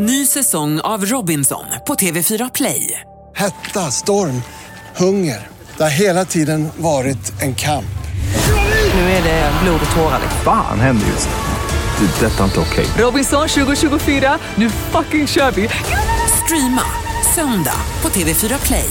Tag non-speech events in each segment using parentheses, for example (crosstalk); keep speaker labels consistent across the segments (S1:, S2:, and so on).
S1: Ny säsong av Robinson på TV4 Play.
S2: Hetta, storm, hunger. Det har hela tiden varit en kamp.
S1: Nu är det blod och tårar.
S3: Fan händer just nu. Det. är Detta är inte okej.
S1: Robinson 2024, nu fucking kör vi! Streama söndag på TV4 Play.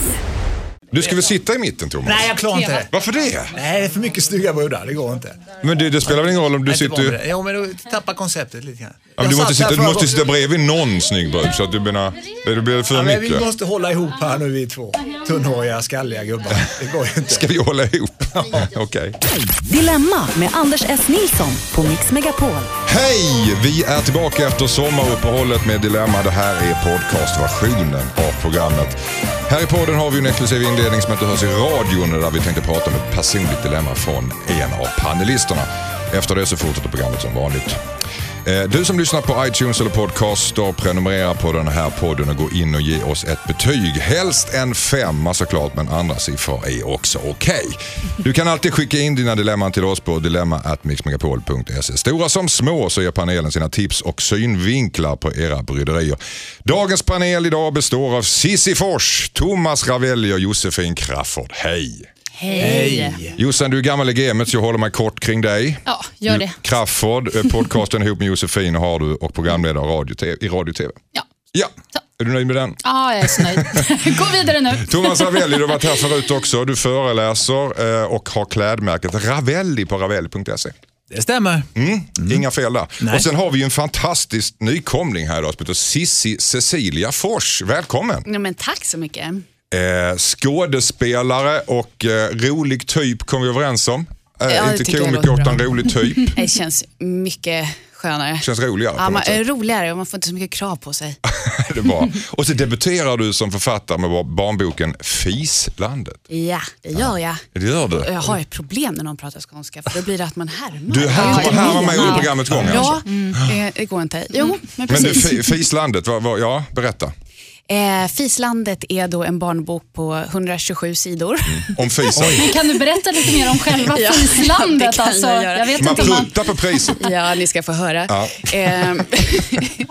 S4: Du ska väl sitta i mitten Thomas?
S5: Nej, jag klarar inte det.
S4: Varför det?
S5: Nej, det är för mycket snygga brudar. Det går inte.
S4: Men det, det spelar väl ingen roll om du sitter...
S5: Jo, men du tappar konceptet lite grann.
S4: Ja, men du, måste sitta, du måste sitta bredvid någon snygg brud så att du menar, det blir för
S5: Ja, men
S4: mycket.
S5: vi måste hålla ihop här nu vi två. Tunnhåriga, skalliga gubbar. Det går ju inte. (laughs)
S4: Ska vi hålla ihop? (laughs) (laughs) Okej.
S6: Dilemma med Anders S. Nilsson på Mix Megapol.
S4: Hej! Vi är tillbaka efter sommaruppehållet med Dilemma. Det här är podcastversionen av programmet. Här i podden har vi en exklusiv inledning som inte hörs i radion där vi tänkte prata om ett personligt dilemma från en av panelisterna. Efter det så fortsätter programmet som vanligt. Eh, du som lyssnar på iTunes eller Podcaster, prenumerera på den här podden och gå in och ge oss ett betyg. Helst en femma såklart, men andra siffror är också okej. Du kan alltid skicka in dina dilemman till oss på dilemma.mixmegapol.se. Stora som små så ger panelen sina tips och synvinklar på era bryderier. Dagens panel idag består av Sissi Fors, Thomas Ravelli och Josefin Crafoord. Hej!
S5: Hej!
S4: Jossan, du är gammal i gamet så jag håller mig kort kring dig.
S7: Ja, gör det.
S4: Crafoord, eh, podcasten ihop med Josefin har du och programledare radio, TV, i radio och TV.
S7: Ja.
S4: Ja, är du nöjd med den?
S7: Ja, jag är så nöjd. (laughs) Gå vidare nu.
S4: Thomas Ravelli, du har varit här förut också. Du föreläser eh, och har klädmärket Ravelli på ravelli.se.
S5: Det stämmer.
S4: Mm. Inga fel där.
S5: Nej.
S4: Och sen har vi ju en fantastisk nykomling här idag som heter Sissi Cecilia Fors. Välkommen!
S7: Ja, men tack så mycket.
S4: Eh, skådespelare och eh, rolig typ kom vi överens om. Eh,
S7: Ja,
S4: inte komiker utan rolig typ. (laughs)
S7: Det känns mycket skönare.
S4: Känns roligare
S7: Ja, man, roligare och man får inte så mycket krav på sig. (laughs)
S4: det bra. Och så debuterar du som författare med barnboken Fislandet.
S7: Ja, det gör jag.
S4: Det gör du.
S7: Jag har ett problem när någon pratar skånska för då blir det att man härmar.
S4: Du härmar
S7: inte
S4: härmar mig under programmets gång
S7: Ja,
S4: alltså.
S7: eh, det går inte. Jo, men
S4: Men du,
S7: precis.
S4: fi- Fislandet, vad, vad, ja berätta.
S7: Eh, Fislandet är då en barnbok på 127 sidor.
S4: Om (laughs) fisen.
S8: Kan du berätta lite mer om själva (laughs)
S7: Ja,
S8: fislandet?
S7: det kan
S8: alltså,
S7: jag
S8: jag vet
S4: Man
S8: inte om man...
S4: pruttar på priset. (laughs)
S7: Ja, ni ska få höra.
S4: Ja.
S7: Ehm,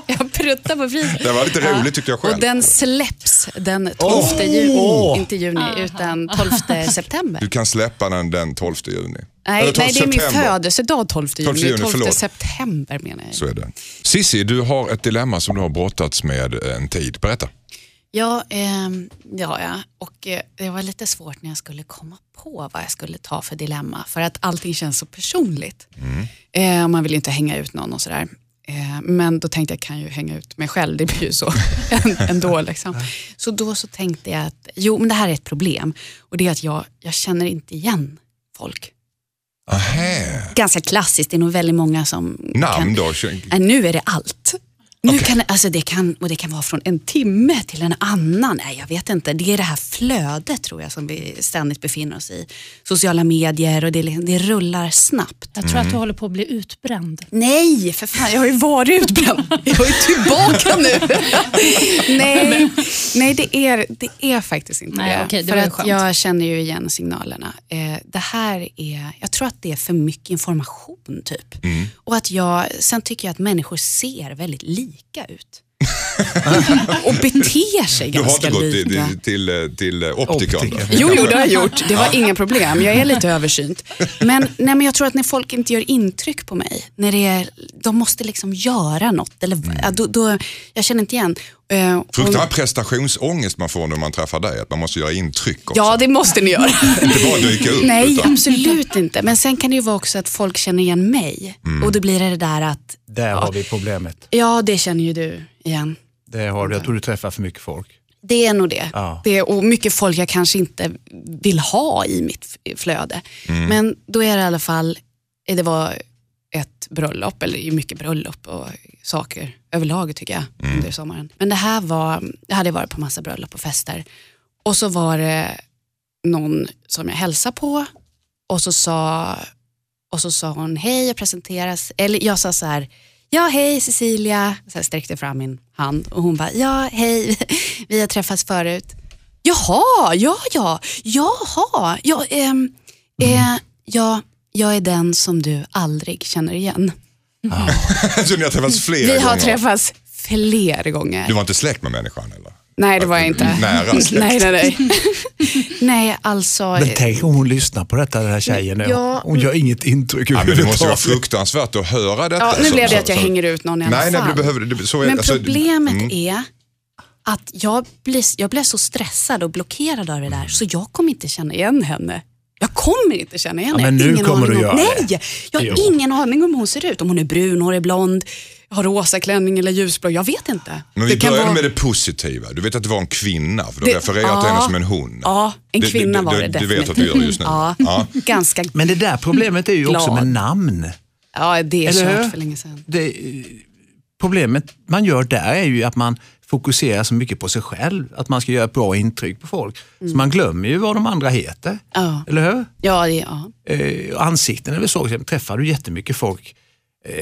S7: jag pruttar på priset.
S4: Det var lite roligt tyckte jag själv.
S7: Och den släpps den 12 juni, inte juni, utan 12 september.
S4: Du kan släppa den den 12 juni.
S7: Nej,
S4: Eller 12
S7: nej, det är min födelsedag 12 juni.
S4: 12 juni,
S7: 12
S4: förlåt.
S7: september menar jag.
S4: Så är det. Sissi, du har ett dilemma som du har brottats med en tid. Berätta.
S7: Ja, ehm, ja, ja, och eh, det var lite svårt när jag skulle komma på vad jag skulle ta för dilemma. För att allting känns så personligt. Eh, och man vill ju inte hänga ut någon och sådär. Eh, men då tänkte jag, kan ju hänga ut mig själv, det blir ju så (laughs) ändå. Liksom. Så då så tänkte jag att, jo men det här är ett problem. Och det är att jag, jag känner inte igen folk.
S4: Ahä.
S7: Ganska klassiskt, det är nog väldigt många som
S4: Namn
S7: kan,
S4: då?
S7: Nu är det allt. Nu kan, alltså det, kan, och det kan vara från en timme till en annan. Nej, jag vet inte. Det är det här flödet tror jag som vi ständigt befinner oss i. Sociala medier och det, liksom- det rullar snabbt.
S8: Jag tror att du håller på att bli utbränd.
S7: Nej, för fan. Jag har ju varit utbränd. Jag är tillbaka nu. (laughs) nej, nej det, är, det är faktiskt inte
S8: Nej,
S7: det.
S8: okej, det
S7: för att
S8: skönt.
S7: jag känner ju igen signalerna. Eh, det här är, jag tror att det är för mycket information typ.
S4: Mm.
S7: Och att jag, sen tycker jag att människor ser väldigt lika ut och beter sig
S4: Du har
S7: ganska
S4: inte gått till,
S7: lika.
S4: till, till, eh, till eh, optikern? då?
S7: Jo, jo, det har jag gjort. Det var inga problem. Jag är lite översynt. Men, nej, men jag tror att när folk inte gör intryck på mig, när det är, de måste liksom göra något. Eller, ja, då, då, jag känner inte igen. Och-
S4: Fruktansvärd prestationsångest man får när man träffar dig, att man måste göra intryck också.
S7: Ja, det måste ni göra.
S4: Inte bara dyka upp.
S7: Nej,
S4: utan,
S7: absolut inte. Men sen kan det ju vara också att folk känner igen mig. Och då blir det det där att,
S5: Där har vi problemet.
S7: ja det känner ju du igen.
S5: Det har du. Jag tror du träffar för mycket folk.
S7: Det är nog det.
S5: Ja.
S7: det är, och mycket folk jag kanske inte vill ha i mitt flöde. Men då är det i alla fall, det var ett bröllop, eller mycket bröllop och saker överlag tycker jag under sommaren. Men det här var, jag hade varit på massa bröllop och fester. Och så var det någon som jag hälsade på och så sa, och så sa hon hej och presenteras, eller jag sa så här, ja hej Cecilia, så jag sträckte fram min hand och hon bara, ja hej, (laughs) vi har träffats förut. Jaha, ja ja, jaha, ja, ehm, eh, ja, jag är den som du aldrig känner igen. (laughs)
S4: så ni har träffats flera
S7: Vi har
S4: gånger?
S7: träffats Fler gånger.
S4: Du var inte släkt med människan eller?
S7: Nej, det var jag inte.
S4: Nära släkt. (laughs)
S7: Nej, nej, nej. (laughs) nej, alltså.
S5: Men tänk om hon lyssnar på detta, den här tjejen. nu.
S7: Ja.
S5: Hon gör inget intryck
S4: Ja, men det måste vara fruktansvärt att höra detta.
S7: Ja, nu blev det att jag
S4: så-
S7: hänger ut någon i alla
S4: Nej, nej,
S7: fall.
S4: men du behöver, det- så är,
S7: Men
S4: alltså,
S7: problemet
S4: mm.
S7: är att jag blev, jag blev så stressad och blockerad av det där så jag kommer inte känna igen henne. Jag kommer inte känna igen
S5: Ja,
S7: henne.
S5: men
S7: Jag har
S5: nu
S7: ingen
S5: kommer
S7: aning
S5: du
S7: om,
S5: göra
S7: Nej,
S5: det.
S7: jag har
S5: Jo.
S7: ingen aning om hur hon ser ut. Om hon är brunhårig, blond, har rosa klänning eller ljusblå. Jag vet inte.
S4: Men vi
S7: Det kan
S4: börjar
S7: vara-
S4: med det positiva. Du vet att det var en kvinna, för du
S7: Det-
S4: refererar till henne som en hon.
S7: Ja, en kvinna var det
S4: Du vet att du gör just nu.
S7: Ja,
S4: Ja. (laughs)
S7: ganska
S5: Men det där problemet är ju också
S7: Glad.
S5: med namn.
S7: Ja, det är
S5: Eller hur?
S7: kört för länge sedan.
S5: Det, problemet man gör där är ju att man fokuserar så mycket på sig själv. Att man ska göra ett bra intryck på folk. Så man glömmer ju vad de andra heter.
S7: Mm. Ja.
S5: Eller hur?
S7: Ja, det, ja.
S5: Eh, ansikten är väl så. Träffar du jättemycket folk, eh,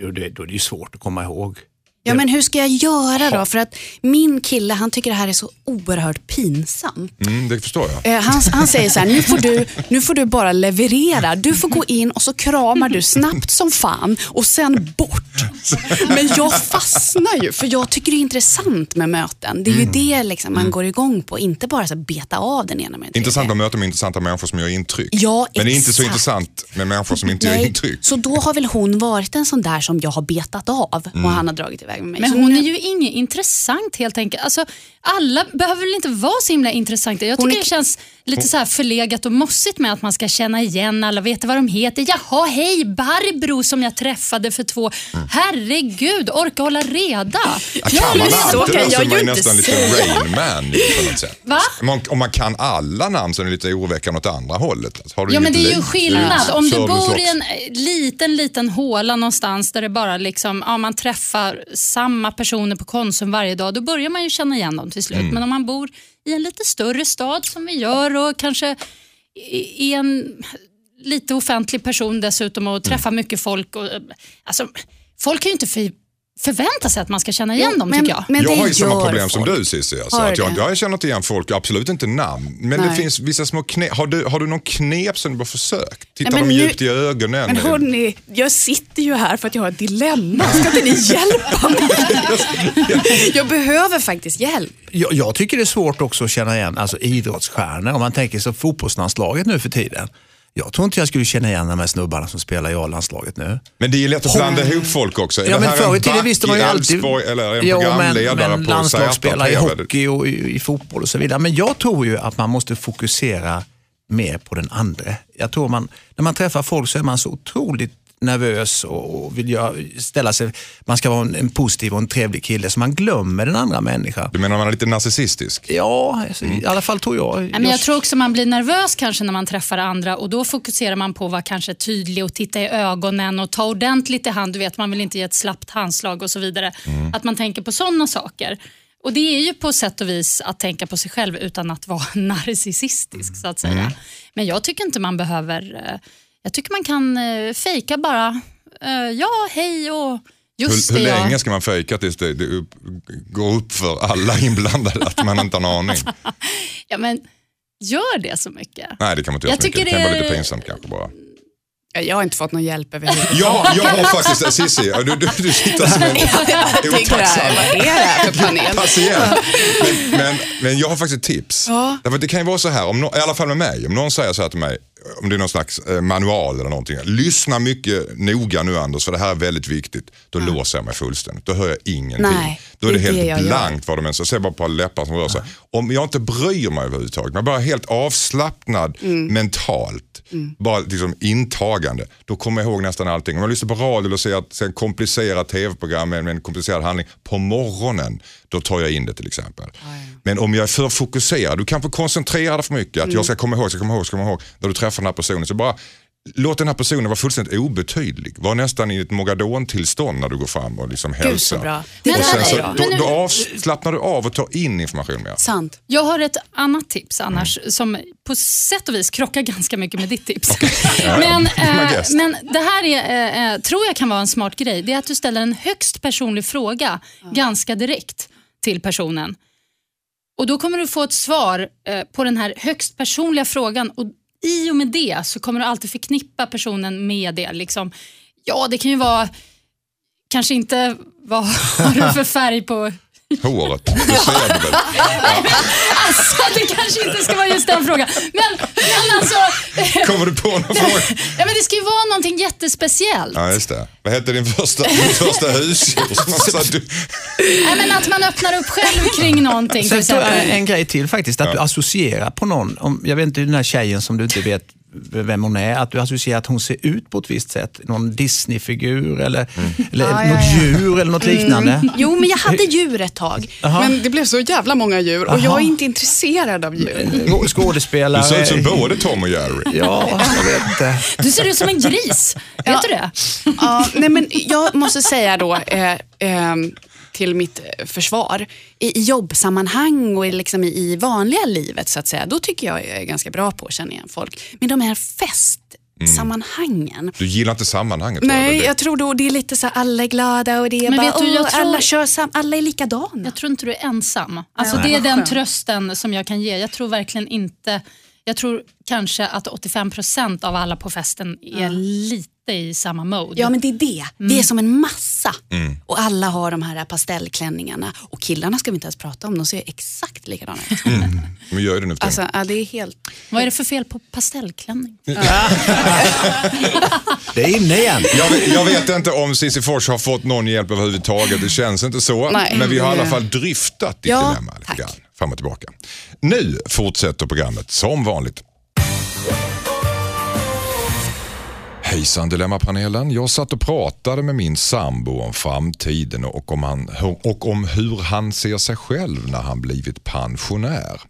S5: då, då, då är det ju svårt att komma ihåg.
S7: Ja, men hur ska jag göra då? För att min kille han tycker det här är så oerhört pinsamt.
S4: Mm, det förstår jag.
S7: Eh, Han, han säger så här, nu får, du, nu får du bara leverera. Du får gå in och så kramar du snabbt som fan och sen bort. Men jag fastnar ju, för jag tycker det är intressant med möten. Det är ju
S4: Mm.
S7: det liksom man går igång på, inte bara så här beta av den ena med den
S4: Intressant
S7: tredje.
S4: möta med intressanta människor som gör intryck.
S7: Ja,
S4: Men det är inte så
S7: exakt.
S4: intressant med människor som inte gör
S7: Nej,
S4: intryck.
S7: så då har väl hon varit en sån där som jag har betat av
S4: Mm.
S7: och han har dragit iväg med mig.
S8: Men hon
S7: nu-
S8: är ju inget intressant helt enkelt. Alltså, alla behöver väl inte vara så himla intressanta. Jag tycker
S7: Hon är-
S8: det känns lite så här förlegat och mossigt med att man ska känna igen alla, veta vad de heter. Jaha, hej Barbro som jag träffade för två. Herregud, orka hålla reda.
S4: Ja, kan man
S7: men så kan jag
S4: är man
S7: inte
S4: nästan lite. Rain Man på något sätt.
S8: Va?
S4: Om man, om man kan alla namn så är det lite oroväckande åt andra hållet. Alltså, Har du
S8: Ja, men det är ju skillnad.
S4: Är
S8: Om du bor i en eh, liten, liten håla någonstans där det bara liksom, ja, man träffar samma personer på Konsum varje dag, då börjar man ju känna igen dem till slut.
S4: Mm.
S8: Men om man bor i en lite större stad som vi gör och kanske i- en lite offentlig person dessutom och träffar mycket folk. Och, alltså, folk kan ju inte förvänta sig att man ska känna igen
S7: Jo,
S8: dem
S7: men-
S8: tycker jag.
S7: men
S4: jag
S7: det
S4: har ju samma problem som
S7: folk.
S4: du Cissi. Alltså,
S7: Har
S4: att jag,
S7: det?
S4: jag känner inte igen folk, absolut inte namn. Men det
S7: Nej.
S4: finns vissa små knep. Har du, har du någon knep som du bara försökt? Tittar
S7: Nej,
S4: de djupt i ögonen?
S7: Men hörni, jag sitter ju här för att jag har ett dilemma. Ska inte ni hjälpa mig? (laughs) Jag behöver faktiskt hjälp.
S5: Jag, jag tycker det är svårt också att känna igen alltså, idrottsstjärnor. Om man tänker sig fotbollslandslaget nu för tiden. Jag tror inte jag skulle känna igen de här snubbarna som spelar i A-landslaget nu.
S4: Men det är ju lätt att blanda ihop folk också. Är
S5: Ja, men förr i
S4: en
S5: tiden visste man ju alltid...
S4: Eller en
S5: Jo, men,
S4: programledare
S5: men
S4: på
S5: landslagsspelare i hockey och i, i fotboll och så vidare. Men jag tror ju att man måste fokusera mer på den andra. Jag tror man, när man träffar folk så är man så otroligt nervös och vill göra, ställa sig, man ska vara en, en positiv och en trevlig kille så man glömmer den andra människan.
S4: Du menar man är lite narcissistisk?
S5: Ja, alltså, i alla fall tror jag.
S8: Men jag tror också man blir nervös kanske när man träffar andra och då fokuserar man på att vara kanske tydlig och titta i ögonen och ta ordentligt i hand. Du vet, man vill inte ge ett slappt handslag och så vidare. Att man tänker på sådana saker. Och Det är ju på sätt och vis att tänka på sig själv utan att vara (laughs) narcissistisk så att säga. Men jag tycker inte man behöver... eh, Jag tycker man kan uh, fejka bara. eh, ja, hej och just
S4: Hur, hur
S8: det. ja.
S4: länge ska man fejka tills det, det upp, går upp för alla (laughs) inblandade att man inte har en aning? (laughs)
S8: Ja, men gör det så mycket.
S4: Nej, det kan man inte göra
S8: Jag
S4: så mycket.
S8: tycker
S4: Det kan vara
S8: det-
S4: lite pinsamt kanske bara.
S7: Jag har inte fått någon hjälp överhuvudtaget.
S4: Ja, jag har faktiskt, Cissi, du, du, du sitter som en (laughs)
S7: Jag tycker det här, vad är det här för panel?
S4: patient. Men, men, men jag har faktiskt ett tips.
S7: Ja.
S4: Därför att det kan ju vara så här, om nå- i alla fall med mig, om någon säger så här till mig, om det är någon slags eh, manual eller någonting. Lyssna mycket noga nu Anders, för det här är väldigt viktigt. Då låser jag mig fullständigt. Då hör jag ingenting.
S7: Nej,
S4: Då är det,
S7: det är det
S4: helt
S7: gör.
S4: blankt vad de säger. Jag ser bara på läppar som rör sig. Om jag inte bryr mig överhuvudtaget, men bara helt avslappnad
S7: Mm.
S4: mentalt, bara liksom intagande, då kommer jag ihåg nästan allting. Om jag lyssnar på radio och ser, ser en komplicerad tv-program med en komplicerad handling på morgonen, då tar jag in det till exempel. Men om jag är för fokuserad, du kanske koncentrerar dig för mycket, att
S7: Mm.
S4: jag ska komma ihåg, ska komma ihåg, ska komma ihåg, när du träffar den här personen, så bara Låt den här personen vara fullständigt obetydlig. Var nästan i ett mogadon-tillstånd när du går fram och liksom hälsar.
S7: Gud så bra. Det
S4: Och sen så,
S7: bra.
S4: då,
S8: Men
S4: då avslappnar du av och tar in information mer.
S7: Sant.
S8: Jag har ett annat tips annars som på sätt och vis krockar ganska mycket med ditt tips. (laughs) men, (laughs)
S4: My
S8: eh,
S4: guest.
S8: men det här är, eh, tror jag kan vara en smart grej. Det är att du ställer en högst personlig fråga ganska direkt till personen. Och Då kommer du få ett svar eh, på den här högst personliga frågan och i och med det så kommer du alltid förknippa personen med det. Liksom, ja, det kan ju vara kanske inte (laughs) vad har du för färg på
S4: Håret, det ser du väl?
S8: Alltså, det kanske inte ska vara just den frågan. Men, men alltså,
S4: Kommer du på någon fråga?
S8: ja, men det ska ju vara någonting jättespeciellt.
S4: Ja, just det. Vad hette din första, din första husdjur? Du-
S8: Nej, men att man öppnar upp själv kring någonting. Till
S5: Sen
S8: exempel.
S5: en grej till faktiskt, att du associerar på någon. Om, jag vet inte, den här tjejen som du inte vet vem hon är, att du associerar att hon ser ut på ett visst sätt. Någon Disney-figur eller, eller
S7: Ja,
S5: något
S7: ja, ja.
S5: djur eller något liknande.
S7: Jo, men jag hade (laughs) djur ett tag. Men det blev så jävla många djur och jag är inte intresserad av djur.
S5: Skå- Skådespelare.
S4: Du ser ut som både Tom och Jerry.
S5: Ja, jag vet inte.
S8: Du ser ut som en gris. Vet du det?
S7: Ja, nej, men jag måste säga då eh, eh, till mitt försvar, i, i jobbsammanhang och i, liksom i, i vanliga livet så att säga, då tycker jag jag är ganska bra på att känna igen folk. Men de här festsammanhangen,
S4: Du gillar inte sammanhanget?
S7: Nej,
S4: Det-
S7: jag tror då det är lite så här, alla är glada och det är
S8: Men
S7: bara,
S8: du, jag tror-
S7: alla kör sam, alla är likadana.
S8: Jag tror inte du är ensam. Alltså,
S7: Ja,
S8: det är den trösten som jag kan ge. Jag tror verkligen inte... Jag tror kanske att 85% av alla på festen är lite i samma mode.
S7: Ja men det är det. Vi är som en massa. Och alla har de här pastellklänningarna. Och killarna ska vi inte ens prata om, de ser exakt likadana ut.
S4: Men gör det nu.
S7: Alltså, ja, det är helt...
S8: Vad är det för fel på pastellklänning? (laughs)
S5: Det är inne igen.
S4: Jag vet, jag vet inte om Cissi Fors har fått någon hjälp överhuvudtaget. Det känns inte så.
S7: Nej.
S4: Men vi har i alla
S7: Mm.
S4: fall dryftat ditt
S7: Ja,
S4: dilemma lite grann. Fram och tillbaka. Nu fortsätter programmet som vanligt. Hejsan Dilemmapanelen. Jag satt och pratade med min sambo om framtiden och om, han, och om hur han ser sig själv när han blivit pensionär.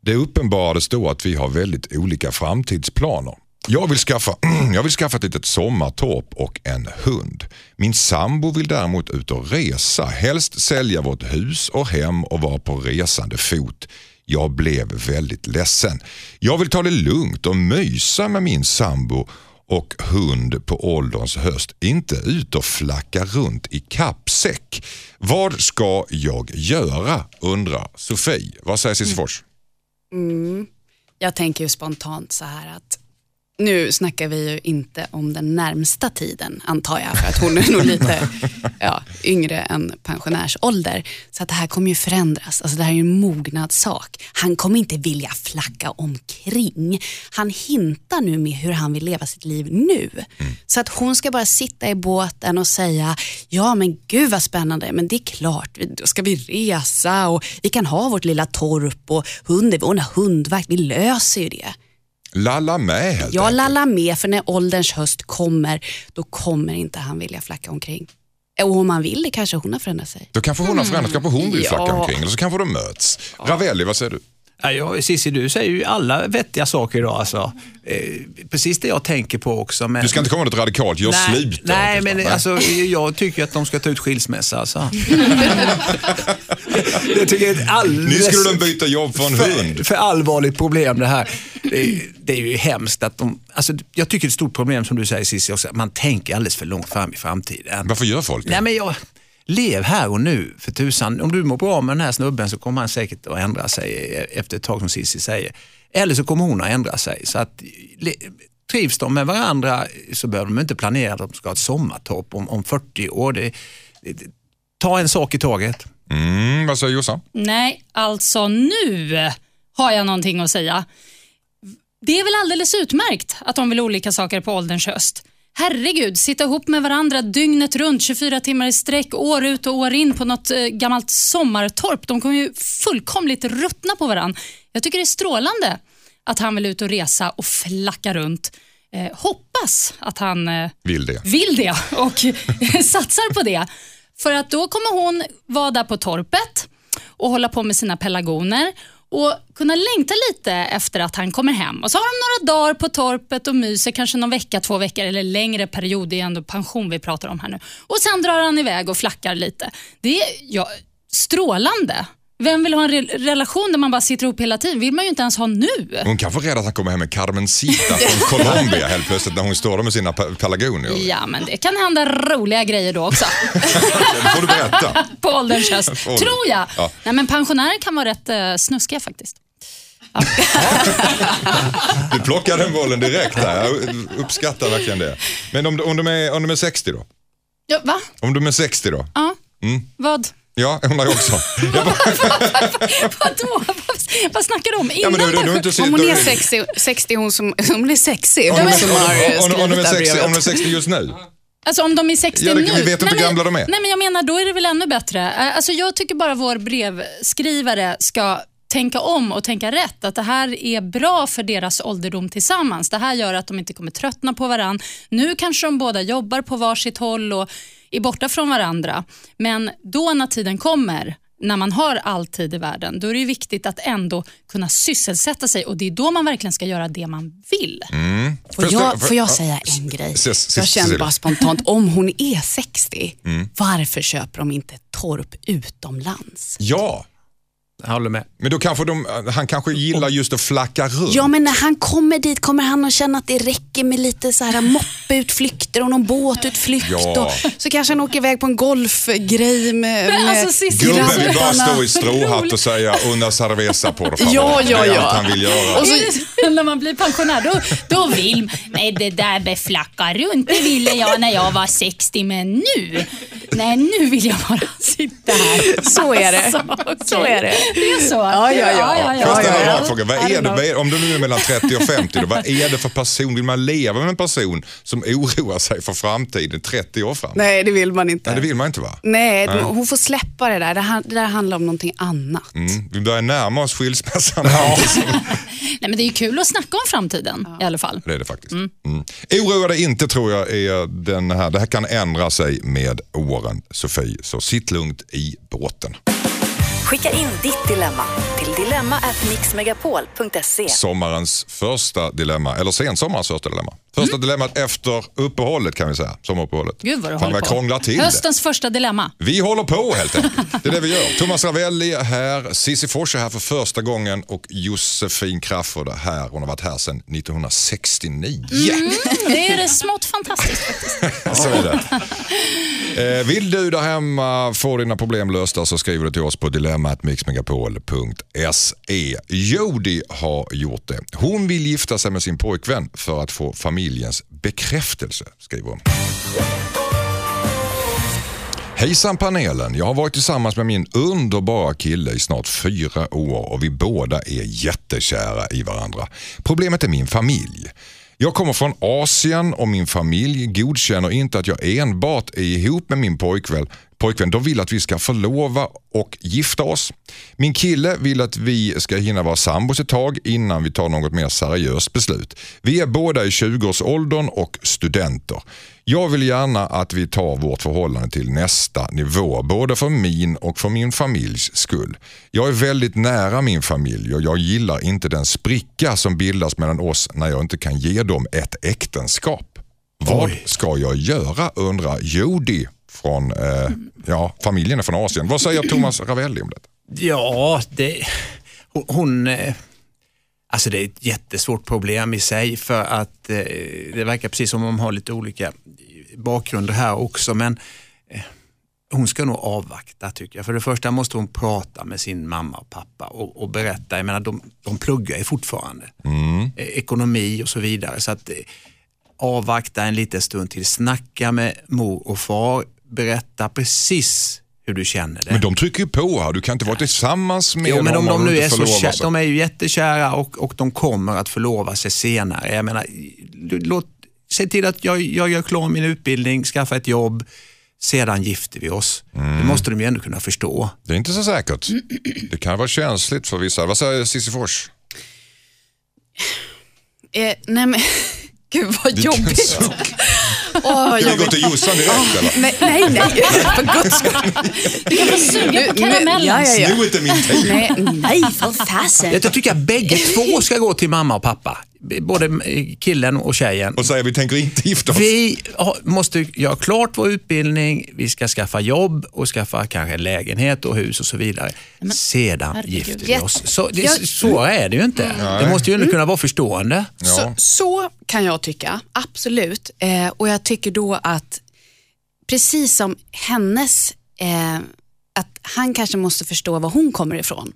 S4: Det uppenbarades då att vi har väldigt olika framtidsplaner. Jag vill, skaffa, (clears throat) jag vill skaffa ett litet sommartorp och en hund. Min sambo vill däremot ut och resa, helst sälja vårt hus och hem och vara på resande fot. Jag blev väldigt ledsen. Jag vill ta det lugnt och mysa med min sambo och hund på ålderns höst. Inte ut och flacka runt i kappsäck. Vad ska jag göra? undrar Sofie. Vad säger Cissi Fors? Mm. Mm.
S7: Jag tänker ju spontant så här att nu snackar vi ju inte om den närmsta tiden antar jag för att hon är nog lite (laughs) ja, yngre än pensionärsålder. Så att det här kommer ju förändras. Alltså det här är ju en mognadssak. Han kommer inte vilja flacka omkring. Han hintar nu med hur han vill leva sitt liv nu. Så att hon ska bara sitta i båten och säga ja men gud vad spännande men det är klart då ska vi resa och vi kan ha vårt lilla torp och hunden, vi ordnar hundvakt, vi löser ju det.
S4: Lalla med helt
S7: Jag
S4: enkelt.
S7: lallar med för när ålderns höst kommer, då kommer inte han vilja flacka omkring. Och om han vill det kanske hon har förändrat sig.
S4: Då kanske hon har förändrats, kanske hon vill flacka
S7: Ja.
S4: omkring eller så kanske de möts. Ravelli, vad säger du?
S5: Ja, jag, Cissi, du säger ju alla vettiga saker idag. Alltså. Eh, precis det jag tänker på också. Men...
S4: Du ska inte komma med något radikalt, gör
S5: nej,
S4: slut.
S5: Nej, men
S4: Nej.
S5: alltså, jag tycker att de ska ta ut skilsmässa. Alltså. (laughs) jag tycker det är ett
S4: Nu
S5: alldeles
S4: skulle de byta jobb för en hund.
S5: för, för allvarligt problem det här. Det är, det är ju hemskt att de... Alltså, jag tycker det är ett stort problem som du säger Cissi också, att man tänker alldeles för långt fram i framtiden.
S4: Varför gör folk det?
S5: Nej, men jag, lev här och nu för tusan. Om du mår bra med den här snubben så kommer han säkert att ändra sig efter ett tag som Cissi säger. Eller så kommer hon att ändra sig. Så att, le, trivs de med varandra så behöver de inte planera att de ska ha ett sommartorp om, om 40 år. Det, det, ta en sak i taget.
S4: Mm, vad säger Jossan?
S8: Nej, alltså nu har jag någonting att säga. Det är väl alldeles utmärkt att de vill olika saker på ålderns höst. Herregud, sitta ihop med varandra dygnet runt, 24 timmar i sträck, år ut och år in på något eh, gammalt sommartorp. De kommer ju fullkomligt ruttna på varandra. Jag tycker det är strålande att han vill ut och resa och flacka runt. Eh, hoppas att han eh,
S4: Vill det.
S8: vill det (laughs) och (laughs) satsar på det. För att då kommer hon vara där på torpet och hålla på med sina pelargoner och kunna längta lite efter att han kommer hem. Och så har de några dagar på torpet och myser, kanske någon vecka, två veckor eller längre period. Det är ändå pension vi pratar om här nu. Och Sen drar han iväg och flackar lite. Det är ja, strålande. Vem vill ha en re- relation där man bara sitter ihop hela tiden? vill man ju inte ens ha nu.
S4: Hon kanske är rädd att han kommer hem med Carmencita från Colombia helt plötsligt när hon står där med sina pe- pelargonier.
S8: Ja, men det kan hända roliga grejer då också.
S4: Det får du berätta. (laughs)
S8: på ålderns höst. Tror jag.
S4: Ja.
S8: Nej, men pensionärer kan vara rätt eh, snuskiga faktiskt. (laughs)
S4: Du plockar den bollen direkt där. Jag uppskattar verkligen det. Men om, om, de, är, om de är 60 då?
S8: Ja, va?
S4: Om de är 60 då?
S8: Ja. Vad?
S4: Ja, undrar jag också. Jag bara, (laughs)
S8: Vadå? Vad, vad snackar du om? Innan
S4: ja, du, du, du, inte
S7: Om hon är
S4: sitter-
S7: 60, 60 hon som, hon är sexig.
S4: Om
S7: Hon som har
S4: om- om- om de är
S7: skrivit det här
S4: 60 om de är
S7: brevet.
S4: 60 just nu?
S8: Alltså om de är 60
S4: Ja, det-
S8: nu.
S4: vi vet inte hur gamla de är.
S8: Nej, men jag menar, då är det väl ännu bättre. Eh, Alltså, jag tycker bara vår brevskrivare ska tänka om och tänka rätt. Att det här är bra för deras ålderdom tillsammans. Det här gör att de inte kommer tröttna på varann. Nu kanske de båda jobbar på varsitt håll och är borta från varandra. Men då när tiden kommer, när man har all tid i världen, då är det ju viktigt att ändå kunna sysselsätta sig och det är då man verkligen ska göra det man vill.
S7: Får
S4: Först-
S7: jag,
S4: för-
S7: får jag
S4: ja,
S7: säga en grej? Jag känner bara spontant, om hon är 60, varför köper de inte torp utomlands?
S4: Ja,
S5: Jag håller med.
S4: men då kanske de, han kanske gillar just att flacka runt.
S7: Ja, men när han kommer dit kommer han att känna att det räcker med lite så här moppeutflykter och någon båtutflykt.
S4: Ja.
S7: Och så kanske han åker iväg på en golfgrej med,
S8: Men
S7: med
S8: alltså,
S4: Gubben vill bara stå i stråhatt och säga una cerveza på det.
S7: Ja, ja,
S4: Det är
S7: ja.
S4: allt han vill göra.
S7: Och så-
S8: när man blir pensionär, då, då vill Nej, det där med flacka runt, det ville jag när jag var 60, men nu, nej nu vill jag bara sitta här.
S7: Så är det. (laughs)
S8: Alltså, okej.
S7: Så är det.
S8: Det är så?
S7: Ja, ja, ja.
S4: En
S7: ja.
S4: rak fråga? Vad är det, vad är, om du nu är mellan 30 och 50, då, vad är det för person? Vill man leva med en person som oroar sig för framtiden 30 år fram?
S7: Nej, det vill man inte.
S4: Nej, det vill man inte va?
S7: Nej, hon får släppa det där. Det, det där handlar om någonting annat.
S4: Mm. Vi börjar närma oss skilsmässan. (laughs)
S8: Nej, men det är ju kul att snacka om framtiden i alla fall.
S4: Det är det faktiskt. Mm. Oroa dig inte tror jag är den här. Det här kan ändra sig med åren Sofie, så sitt lugnt i båten.
S6: Skicka in ditt dilemma till dilemma@mixmegapol.se.
S4: Sommarens första dilemma, eller sensommarens första dilemma. Första dilemmat efter uppehållet kan vi säga. Sommaruppehållet.
S8: Gud vad du
S4: Fan
S8: håller
S4: jag
S8: på.
S4: till det.
S8: Höstens första dilemma.
S4: Vi håller på helt enkelt. Det är det vi gör. (laughs) Thomas Ravelli är här, Cissi Fors är här för första gången och Josefin Crafoord är här. Hon har varit här sedan 1969.
S8: Det är det smått fantastiskt faktiskt. (laughs)
S4: Så är det. Eh, vill du där hemma få dina problem lösta så skriver du till oss på dilemmatmixmegapol.se. Jody har gjort det. Hon vill gifta sig med sin pojkvän för att få familjens bekräftelse, skriver hon. Hejsan panelen, jag har varit tillsammans med min underbara kille i snart fyra år och vi båda är jättekära i varandra. Problemet är min familj. Jag kommer från Asien och min familj godkänner inte att jag enbart är ihop med min pojkvän. Pojkvän, de vill att vi ska förlova och gifta oss. Min kille vill att vi ska hinna vara sambos ett tag innan vi tar något mer seriöst beslut. Vi är båda i 20-årsåldern och studenter. Jag vill gärna att vi tar vårt förhållande till nästa nivå, både för min och för min familjs skull. Jag är väldigt nära min familj och jag gillar inte den spricka som bildas mellan oss när jag inte kan ge dem ett äktenskap. Vad ska jag göra undrar Jody från eh, ja, familjen är från Asien. Vad säger Thomas Ravelli om det?
S5: Ja, det, hon, eh, Alltså det är ett jättesvårt problem i sig för att eh, det verkar precis som om de har lite olika bakgrunder här också. Men eh, hon ska nog avvakta tycker jag. För det första måste hon prata med sin mamma och pappa och, och berätta. Jag menar, de, de pluggar ju fortfarande. Eh, ekonomi och så vidare. Så att eh, avvakta en liten stund till. Snacka med mor och far. Berätta precis hur du känner det.
S4: Men de trycker ju på här. Du kan inte vara tillsammans med
S5: Jo, men om de nu är så kära, de är ju jättekära och, och de kommer att förlova sig senare. Jag menar, låt, se till att jag, jag gör klar min utbildning, skaffa ett jobb, sedan gifter vi oss.
S4: Mm.
S5: Det måste de ju ändå kunna förstå.
S4: Det är inte så säkert. (clears throat) Det kan vara känsligt för vissa. Vad säger Cissi Fors?
S7: Eh, nej men, (laughs) gud vad
S4: Vilken
S7: jobbigt. Åh,
S4: Ska vi gå till Jossan direkt eller?
S7: Nej, nej, (laughs) nej. för guds skull.
S8: Du kan få suga på karamellen.
S7: ja, ja, ja.
S4: Sno inte min tid.
S7: Nej, nej för fasen.
S5: Jag tycker att bägge två ska gå till mamma och pappa. Både killen och tjejen.
S4: Och säger vi tänker inte gifta oss.
S5: Vi måste göra klart vår utbildning, vi ska skaffa jobb och skaffa kanske lägenhet och hus och så vidare. Sedan
S8: herregud.
S5: gifter vi oss. Så, det,
S7: Jag-
S5: så är det ju inte. Det måste ju ändå kunna vara förstående.
S7: Så, så kan jag tycka, absolut. Eh, och jag tycker då att precis som hennes, eh, att han kanske måste förstå var hon kommer ifrån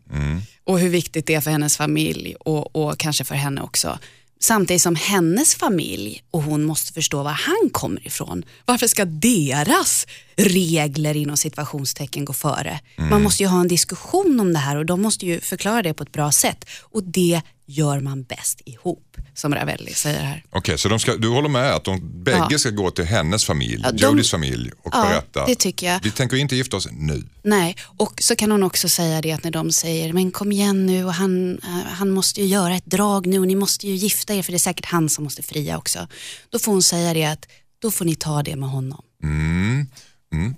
S7: och hur viktigt det är för hennes familj och, och kanske för henne också. Samtidigt som hennes familj och hon måste förstå var han kommer ifrån. Varför ska deras regler inom situationstecken gå före? Man måste ju ha en diskussion om det här och de måste ju förklara det på ett bra sätt. Och det gör man bäst ihop, som Ravelli säger här.
S4: Okej, så de ska, du håller med att de bägge
S7: Ja.
S4: ska gå till hennes familj,
S7: Ja, de-
S4: Jodys familj och
S7: Ja,
S4: berätta.
S7: det tycker jag.
S4: Vi tänker inte gifta oss nu.
S7: Nej, och så kan hon också säga det att när de säger, men kom igen nu och han, eh, han måste ju göra ett drag nu och ni måste ju gifta er för det är säkert han som måste fria också. Då får hon säga det att då får ni ta det med honom.
S4: Mm.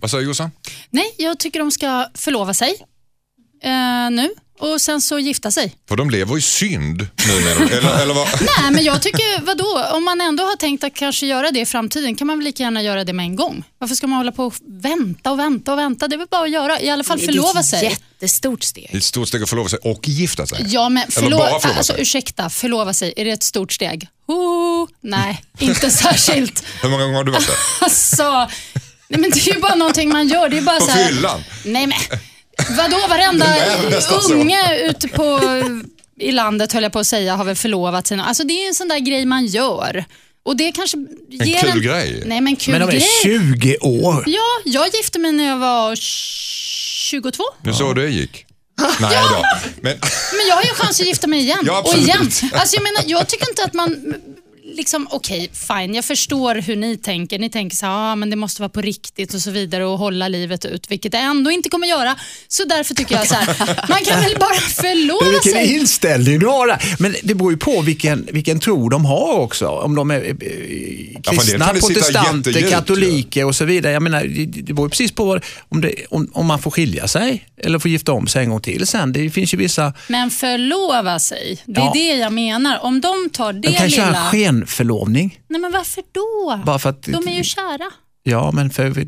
S4: Vad säger Jossan?
S8: Nej, jag tycker de ska förlova sig eh, nu och sen så gifta sig.
S4: För de lever i synd nu menar du? Eller, eller vad? (laughs)
S8: Nej, men jag tycker, vadå? Om man ändå har tänkt att kanske göra det i framtiden kan man väl lika gärna göra det med en gång. Varför ska man hålla på och vänta och vänta och vänta? Det är väl bara att göra, i alla fall
S7: Det är
S8: förlova
S7: ett
S8: sig.
S7: jättestort steg.
S4: Ett stort steg att förlova sig och gifta sig.
S8: Ja, men
S4: Eller
S8: förlo-
S4: bara förlova
S8: alltså,
S4: sig.
S8: ursäkta, förlova sig, är det ett stort steg? Oh, nej, inte (laughs) särskilt.
S4: Hur många gånger har du varit där?
S8: Alltså, nej, men det är ju bara någonting man gör. Det är bara
S4: På
S8: så här,
S4: fyllan?
S8: Nej men, vadå varenda unge ute på, i landet höll jag på att säga har väl förlovat sig. Alltså det är en sån där grej man gör. Och det kanske ger
S4: kul grej.
S8: Nej men kul
S5: Men de är
S8: grej.
S5: 20 år.
S8: Ja, jag gifte mig när jag var 22.
S4: Det är så det gick. Nej då. (laughs) Men,
S8: Men jag har ju chans att gifta mig igen.
S4: Ja,
S8: och igen. Alltså jag menar, jag tycker inte att man liksom, okej, fine, jag förstår hur ni tänker. Ni tänker så här, ah, men det måste vara på riktigt och så vidare och hålla livet ut, vilket det ändå inte kommer göra. Så därför tycker jag så här, man kan väl bara (laughs) förlova
S5: Men vilken
S8: sig.
S5: inställning du har där. Men det beror ju på vilken, vilken tro de har också. Om de är eh,
S4: Ja, det
S5: kristna,
S4: sitta
S5: protestanter, katoliker och så vidare. Jag menar, det, det beror ju precis på vad, om, det, om, om man får skilja sig eller får gifta om sig en gång till sen. Det finns ju vissa,
S8: Men förlova sig, det är
S5: Ja.
S8: det jag menar. Om de tar det
S5: de kan köra en skenförlovning.
S8: Nej men varför då?
S5: Bara för att,
S8: De är ju kära.
S5: Ja, men för... Det,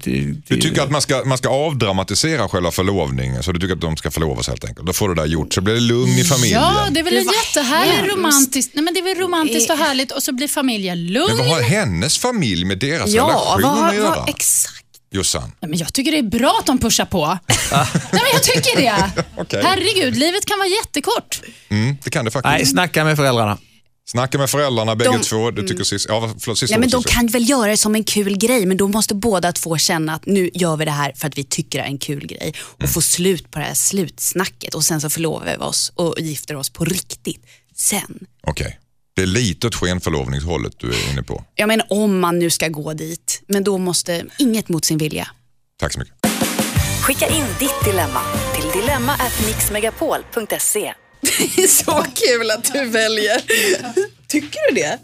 S4: du tycker att man ska, man ska avdramatisera själva förlovningen, så du tycker att de ska förlovas helt enkelt. Då får du det där gjort, så blir det lugn i familjen.
S8: Ja, det är väl
S7: Det
S8: jättehärligt romantiskt. Nej, men det är väl romantiskt och härligt och så blir familjen lugn.
S4: Men vad har hennes familj med deras
S7: Ja,
S4: relation
S7: vad,
S4: att göra?
S7: vad, exakt.
S4: Jossan?
S8: Nej, men jag tycker det är bra att de pushar på. (laughs) Nej, men jag tycker det. (laughs)
S4: Okej.
S8: Herregud, livet kan vara jättekort.
S4: Mm, det kan det faktiskt.
S5: Nej, snacka med föräldrarna.
S4: Snacka med föräldrarna bägge
S7: De- Mm.
S4: två. Du tycker sist, ja, förlåt, sista
S7: Nej, men de kan väl göra det som en kul grej men då måste båda två känna att nu gör vi det här för att vi tycker det är en kul grej och få slut på det här slutsnacket och sen så förlovar vi oss och gifter oss på riktigt. Sen,
S4: Okej. Det är lite åt skenförlovningshållet du är inne på.
S7: jag menar om man nu ska gå dit, men då måste inget mot sin vilja.
S4: Tack så mycket.
S6: Skicka in ditt dilemma till dilemma@mixmegapol.se.
S7: Det (laughs) är så kul att du väljer. Tycker du det?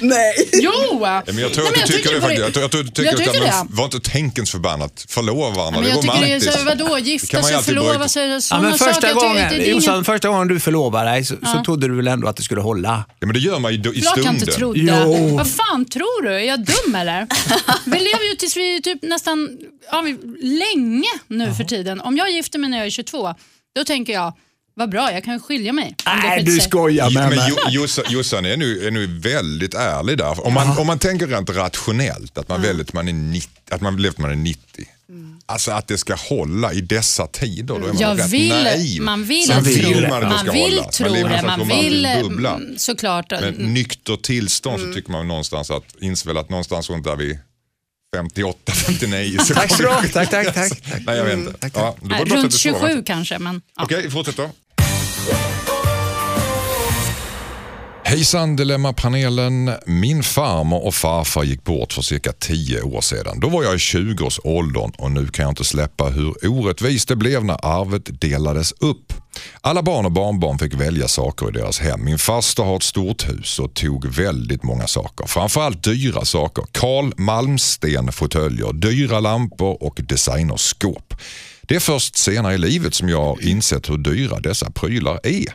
S7: Nej.
S8: Jo!
S4: Ja, men jag tror
S8: Nej,
S4: att du tycker det faktiskt. Jag tror att du tycker,
S8: Jag tycker
S4: att, men
S8: det.
S4: var inte tänkens förbannat. Förlova varandra,
S8: Men
S4: det är
S8: jag tycker det är
S4: romantiskt.
S8: så, vadå, gifta sig, förlova sig,
S5: Ja,
S8: sådana
S5: men
S8: saker.
S5: första,
S8: Jag tycker-
S5: gången,
S8: ingen-
S5: Jossan, första gången du förlovade dig så, så trodde du väl ändå att det skulle hålla?
S4: Ja, men det gör man ju i
S8: Klart jag
S4: stunden.
S8: inte trodde.
S5: Jo.
S8: Vad fan tror du? Är jag dum eller? (laughs) Vi lever ju tills vi är typ nästan ja, länge nu för tiden. Om jag gifter mig när jag är 22, då tänker jag, vad bra, jag kan skilja mig.
S5: Nej, du skojar med mig.
S4: Jo- Jossan- är nu, är nu väldigt ärlig där. Om man, om man tänker rent rationellt, att man väljer att man är 90. Att man väljer att man är 90. Alltså att det ska hålla i dessa tider, då är man
S8: Jag
S4: rätt
S8: vill,
S4: naiv.
S8: man vill,
S4: Sen
S5: vill
S8: tro,
S4: vill man att det
S8: man
S4: ska
S8: vill
S4: hålla.
S8: tro
S4: man
S8: det. Man vill
S4: bubbla.
S8: mm, såklart.
S4: Men nykter tillstånd så tycker man någonstans att, inser att någonstans runt där vid 58, 59 så
S5: Tack så mycket. Tack, tack, tack. tack.
S4: Nej jag vet inte. Ja, det var
S8: Nej,
S4: bara
S8: runt
S4: 32, va?
S8: 27 kanske. Men, ja.
S4: Okej, fortsätt då. Hejsan Dilemma-panelen. Min farmor och farfar gick bort för cirka 10 år sedan. Då var jag i 20-årsåldern och nu kan jag inte släppa hur orättvist det blev när arvet delades upp. Alla barn och barnbarn fick välja saker i deras hem. Min faster har ett stort hus och tog väldigt många saker. Framförallt dyra saker. Karl Malmsten fåtöljer, dyra lampor och designerskåp. Det är först senare i livet som jag har insett hur dyra dessa prylar är.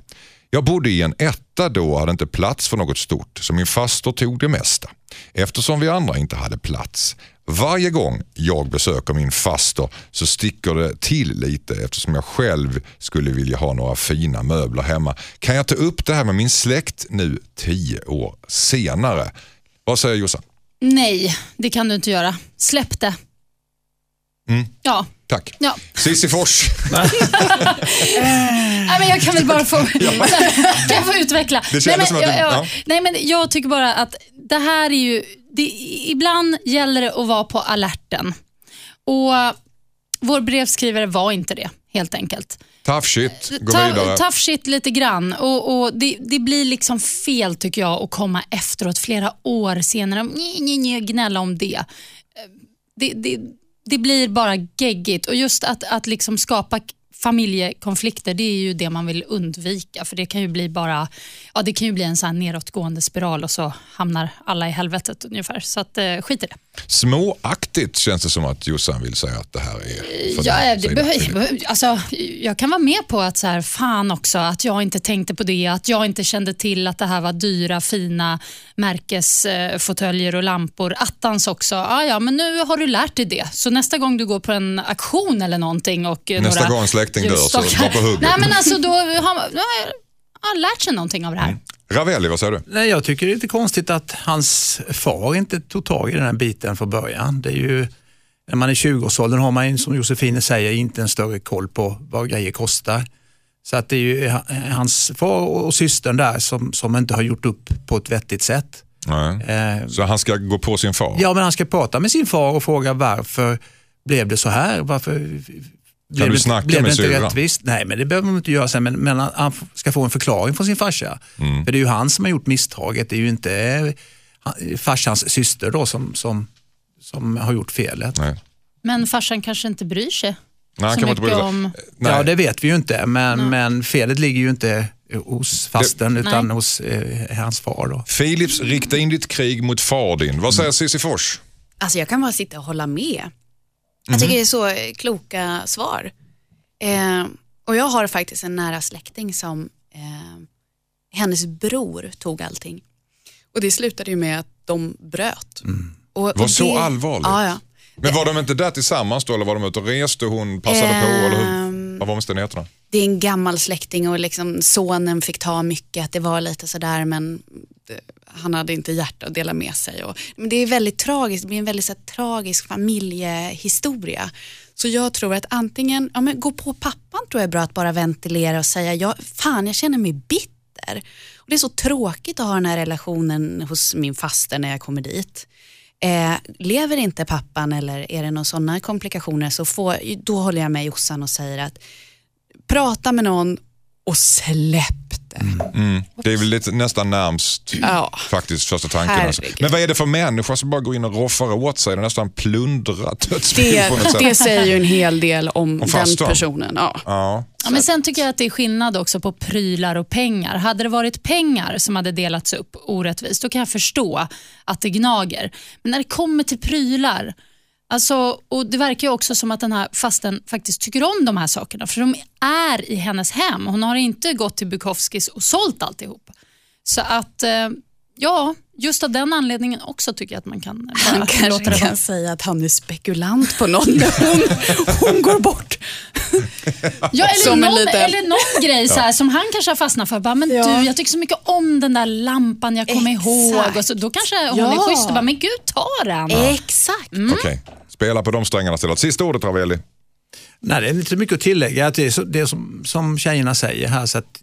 S4: Jag bodde i en etta då och hade inte plats för något stort, så min faster tog det mesta. Eftersom vi andra inte hade plats. Varje gång jag besöker min faster så sticker det till lite eftersom jag själv skulle vilja ha några fina möbler hemma. Kan jag ta upp det här med min släkt nu tio år senare? Vad säger Jossan?
S8: Nej, det kan du inte göra. Släpp det. Ja.
S4: Tack.
S8: Ja.
S4: Cissi Fors. (laughs)
S8: Nej, men jag kan väl bara få, (laughs) kan jag få utveckla.
S4: Det
S8: nej, men,
S4: som
S8: jag, jag,
S4: ja.
S8: nej, men jag tycker bara att det här är ju... Det, ibland gäller det att vara på alerten. Och Vår brevskrivare var inte det, helt enkelt.
S4: Tough shit, gå
S8: Ta-
S4: vidare.
S8: Tough shit lite grann. Och, och det, det blir liksom fel tycker jag att komma efteråt, flera år senare, nej, gnälla om det. Eh, Det, det det blir bara geggigt. Och just att, att liksom skapa familjekonflikter, det är ju det man vill undvika. För det kan ju bli bara, ja det kan ju bli en sån här nedåtgående spiral och så hamnar alla i helvetet ungefär. Så att, eh, skit i det.
S4: Småaktigt känns det som att Jossan vill säga att det här är för
S8: Ja,
S4: din
S8: det alltså, jag kan vara med på att så här, fan också, att jag inte tänkte på det, att jag inte kände till att det här var dyra, fina märkesfåtöljer och lampor. Attans också. Ah, ja, men nu har du lärt dig det. Så nästa gång du går på en auktion eller någonting och eh,
S4: Nästa
S8: några
S4: gång släkting dör, så var på hugget.
S8: Nej, men alltså, då har man har lärt sig någonting av det här.
S4: Ravelli, vad säger du?
S5: Nej, jag tycker det är lite konstigt att hans far inte tog tag i den här biten från början. Det är ju, när man är 20-årsåldern har man som Josefine säger inte en större koll på vad grejer kostar. Så att det är ju ha- hans far och systern där som, som inte har gjort upp på ett vettigt sätt. Eh,
S4: Så han ska gå på sin far?
S5: ja, men han ska prata med sin far och fråga varför blev det så här? Varför blev
S4: du snacka
S5: blev
S4: med
S5: det inte
S4: syrran?
S5: rättvist? Nej, men det behöver man inte göra sen. Men, men han- ska få en förklaring från sin farsa.
S4: Mm.
S5: För det är ju han som har gjort misstaget. Det är ju inte eh, farsans syster då som, som, som har gjort felet.
S4: Nej.
S8: Men farsan kanske inte bryr sig
S4: Nej, han
S8: så
S4: kan inte
S8: mycket
S4: bry sig.
S8: om...
S4: Nej.
S5: Ja, det vet vi ju inte. Men, men felet ligger ju inte hos fasten utan
S8: Nej.
S5: hos eh, hans far. Då.
S4: Philips, rikta in ditt krig mot far din. Vad säger Cissi Fors?
S7: Alltså jag kan bara sitta och hålla med. Jag tycker det är så eh, kloka svar. Eh, och jag har faktiskt en nära släkting som, eh, hennes bror tog allting. Och det slutade ju med att de bröt. Och,
S4: Var
S7: och
S4: så
S7: det,
S4: allvarligt?
S7: Ja, ja.
S4: Men var de inte där tillsammans då eller var de ute och reste och hon passade på? Eller hur?
S7: Ehm.
S4: Vad var omständigheterna?
S7: Det är en gammal släkting och liksom sonen fick ta mycket, att det var lite sådär men det, han hade inte hjärta att dela med sig. Och, men det är väldigt tragiskt, det blir en väldigt så här, tragisk familjehistoria. Så jag tror att antingen, ja, men gå på pappan tror jag är bra att bara ventilera och säga, ja, fan jag känner mig bitter. Och det är så tråkigt att ha den här relationen hos min faster när jag kommer dit. Eh, lever inte pappan eller är det några sådana komplikationer så får, då håller jag med Jossan och säger att prata med någon och släpp det.
S4: Mm. Det är väl lite, nästan närmst
S7: Ja.
S4: faktiskt första tanken. Alltså. Men vad är det för människa som bara går in och roffar åt sig? Är nästan plundrat dödsbo
S7: Det,
S4: på något sätt.
S7: det säger ju en hel del om, den
S4: fastern.
S7: personen. Ja.
S4: Ja.
S8: Ja, men sen tycker jag att det är skillnad också på prylar och pengar. Hade det varit pengar som hade delats upp orättvist, då kan jag förstå att det gnager. Men när det kommer till prylar, alltså, och det verkar ju också som att den här fasten faktiskt tycker om de här sakerna, för de är i hennes hem. Hon har inte gått till Bukowskis och sålt alltihop. Så att, eh, ja, just av den anledningen också tycker jag att man kan bara
S7: Han
S8: låta
S7: kanske
S8: det vara.
S7: kan säga att han är spekulant på någon när hon, hon går bort.
S8: Ja, eller,
S7: Som
S8: någon,
S7: liten-
S8: eller någon grej så här, som han kanske har fastnat för. Bara, men
S7: Ja.
S8: du, jag tycker så mycket om den där lampan, jag kommer
S7: Exakt.
S8: ihåg. Och så, då kanske hon är
S7: Ja.
S8: schysst och bara, men gud ta den.
S7: Exakt.
S4: Okej, spela på de strängarna istället. Sista ordet Ravelli.
S5: Nej, det är inte mycket att tillägga. Det är så, det är som, som tjejerna säger här. Så att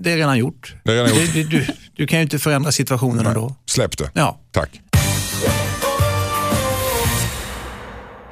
S5: det är redan gjort.
S4: Det är redan gjort.
S5: Det- du, du kan ju inte förändra situationen ändå.
S4: Släpp det.
S5: Ja.
S4: Tack.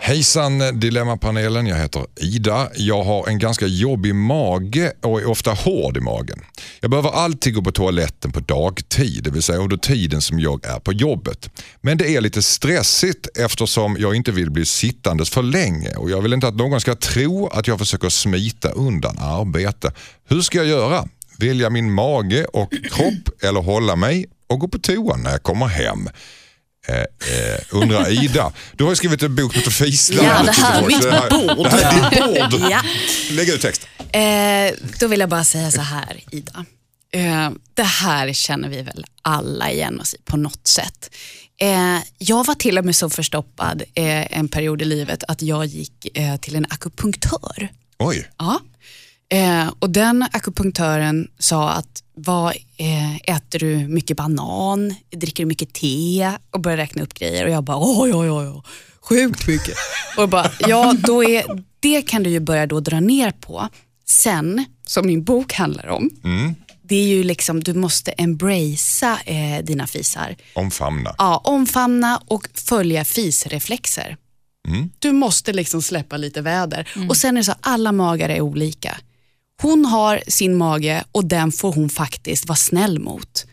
S4: Hejsan Dilemmapanelen, jag heter Ida. Jag har en ganska jobbig mage och är ofta hård i magen. Jag behöver alltid gå på toaletten på dagtid, det vill säga under tiden som jag är på jobbet. Men det är lite stressigt eftersom jag inte vill bli sittandes för länge och jag vill inte att någon ska tro att jag försöker smita undan arbete. Hur ska jag göra? Välja min mage och (clears throat) kropp eller hålla mig och gå på toan när jag kommer hem? Eh, eh, undrar Ida. Du har ju skrivit en bok som heter.
S7: Ja, det här är mitt bord.
S4: Det här är ditt bord.
S7: Ja.
S4: Lägg ut text.
S7: Eh, då vill jag bara säga så här, Ida. Eh, det här känner vi väl alla igen oss i på något sätt. Eh, jag var till och med så förstoppad eh, en period i livet att jag gick till en akupunktör.
S4: Oj,
S7: Ja. Eh, och den akupunktören sa att vad, eh, äter du mycket banan, dricker du mycket te och började räkna upp grejer och jag bara oj oj oj, oj. sjukt mycket. (laughs) Och bara, ja, då är, det kan du ju börja då dra ner på. Sen, som min bok handlar om, det är ju liksom, du måste embracea eh, dina fisar.
S4: Omfamna.
S7: Ja, omfamna och följa fisreflexer. Du måste liksom släppa lite väder. Och sen är det så, alla magar är olika. Hon har sin mage och den får hon faktiskt vara snäll mot.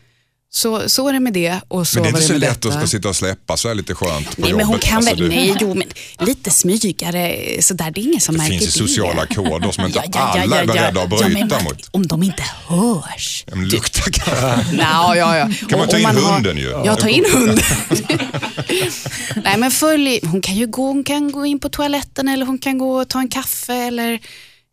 S7: Så, så är det med det och så
S4: Men det är inte så lätt
S7: detta.
S4: att sitta och släppa så är lite skönt på
S7: Nej, men
S4: jobbet.
S7: hon kan
S4: Alltså,
S7: väl,
S4: det-
S7: nej, jo, men lite smygare sådär, det är ingen som
S4: Det
S7: märker
S4: finns ju sociala koder som inte alla är beredda att bryta
S7: men
S4: mot.
S7: Om de inte hörs.
S4: Men lukta kanske. (laughs)
S7: Ja, ja, ja.
S4: Kan man ta in
S7: har-
S4: hunden ju?
S7: Ja, ta in hunden. (laughs) Nej, men följ, hon kan ju gå, hon kan gå in på toaletten eller hon kan gå och ta en kaffe eller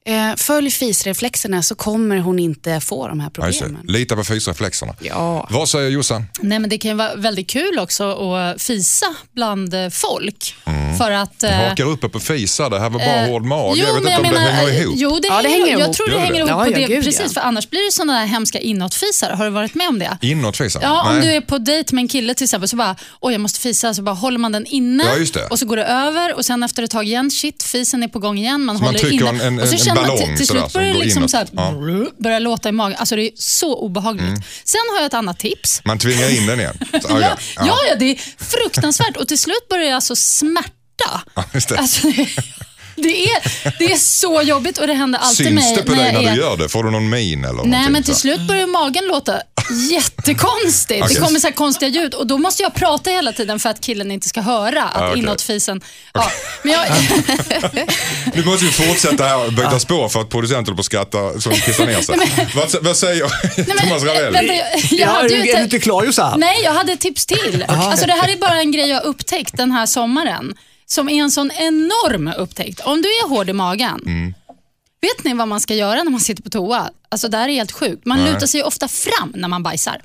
S7: eh, följ fisreflexerna så kommer hon inte få de här
S4: Ja,
S7: problemen.
S4: Lita på fysreflexerna.
S7: Ja.
S4: Vad säger Jossan?
S8: Nej, men det kan vara väldigt kul också att fisa bland eh, folk. För att...
S4: Du
S8: eh,
S4: hakar uppe på fisa, det här var bara hård mage. jag vet
S8: men
S4: inte om det hänger
S8: eh,
S4: ihop.
S8: Jo, det,
S7: Ja, det
S8: hänger,
S7: hänger
S8: Jag
S7: ihop.
S8: tror
S4: det
S8: hänger ihop
S7: Ja,
S8: på
S7: ja,
S8: det.
S7: gud,
S8: precis,
S7: ja.
S8: för annars blir det sådana där hemska inåtfisar. Har du varit med om det?
S4: Inåtfisa?
S8: Ja, om
S4: Nej.
S8: du är på dejt med en kille till exempel så bara, oj jag måste fisa, så bara håller man den inne
S4: Ja, just det.
S8: och så går det över och sen efter ett tag igen, shit fisen är på gång igen. Man
S4: Så man
S8: håller
S4: trycker
S8: inne.
S4: en- en-
S8: och så man
S4: ballong
S8: till, slut börjar det liksom så här,
S4: Ja. Mm.
S8: börja låta i magen. Alltså det är så obehagligt. Sen har jag ett annat tips.
S4: Man tvingar in den igen. (laughs) Så,
S8: Ja,
S4: ja,
S8: ja. ja, det är fruktansvärt och till slut börjar jag alltså smärta.
S4: Ja, just det.
S8: Alltså, det, är, det är så jobbigt och det händer alltid
S4: Syns
S8: mig
S4: det på
S8: när
S4: dig när
S8: är...
S4: du gör det? Får du någon min eller
S8: Nej,
S4: någonting
S8: men till
S4: så?
S8: slut börjar magen låta jättekonstigt.
S4: Okej.
S8: Det kommer så här konstiga ljud och då måste jag prata hela tiden för att killen inte ska höra att
S4: Ja, okej.
S8: inåtfisen... Ja, men jag, (laughs)
S4: Nu måste vi fortsätta här och byta spår för att producenten på att skratta så de kissar ner sig. vad, vad säger Thomas Ravelli?
S8: vänta, jag, jag
S5: Ja,
S8: hade
S5: är
S8: ju
S5: du inte klar Jossan?
S8: Nej, jag hade ett tips till. Alltså, det här är bara en grej jag har upptäckt den här sommaren. Som är en sån enorm upptäckt. Om du är hård i magen,
S4: Mm.
S8: vet ni vad man ska göra när man sitter på toa? Alltså det här är helt sjukt. Man
S4: Nej.
S8: lutar sig ofta fram när man bajsar.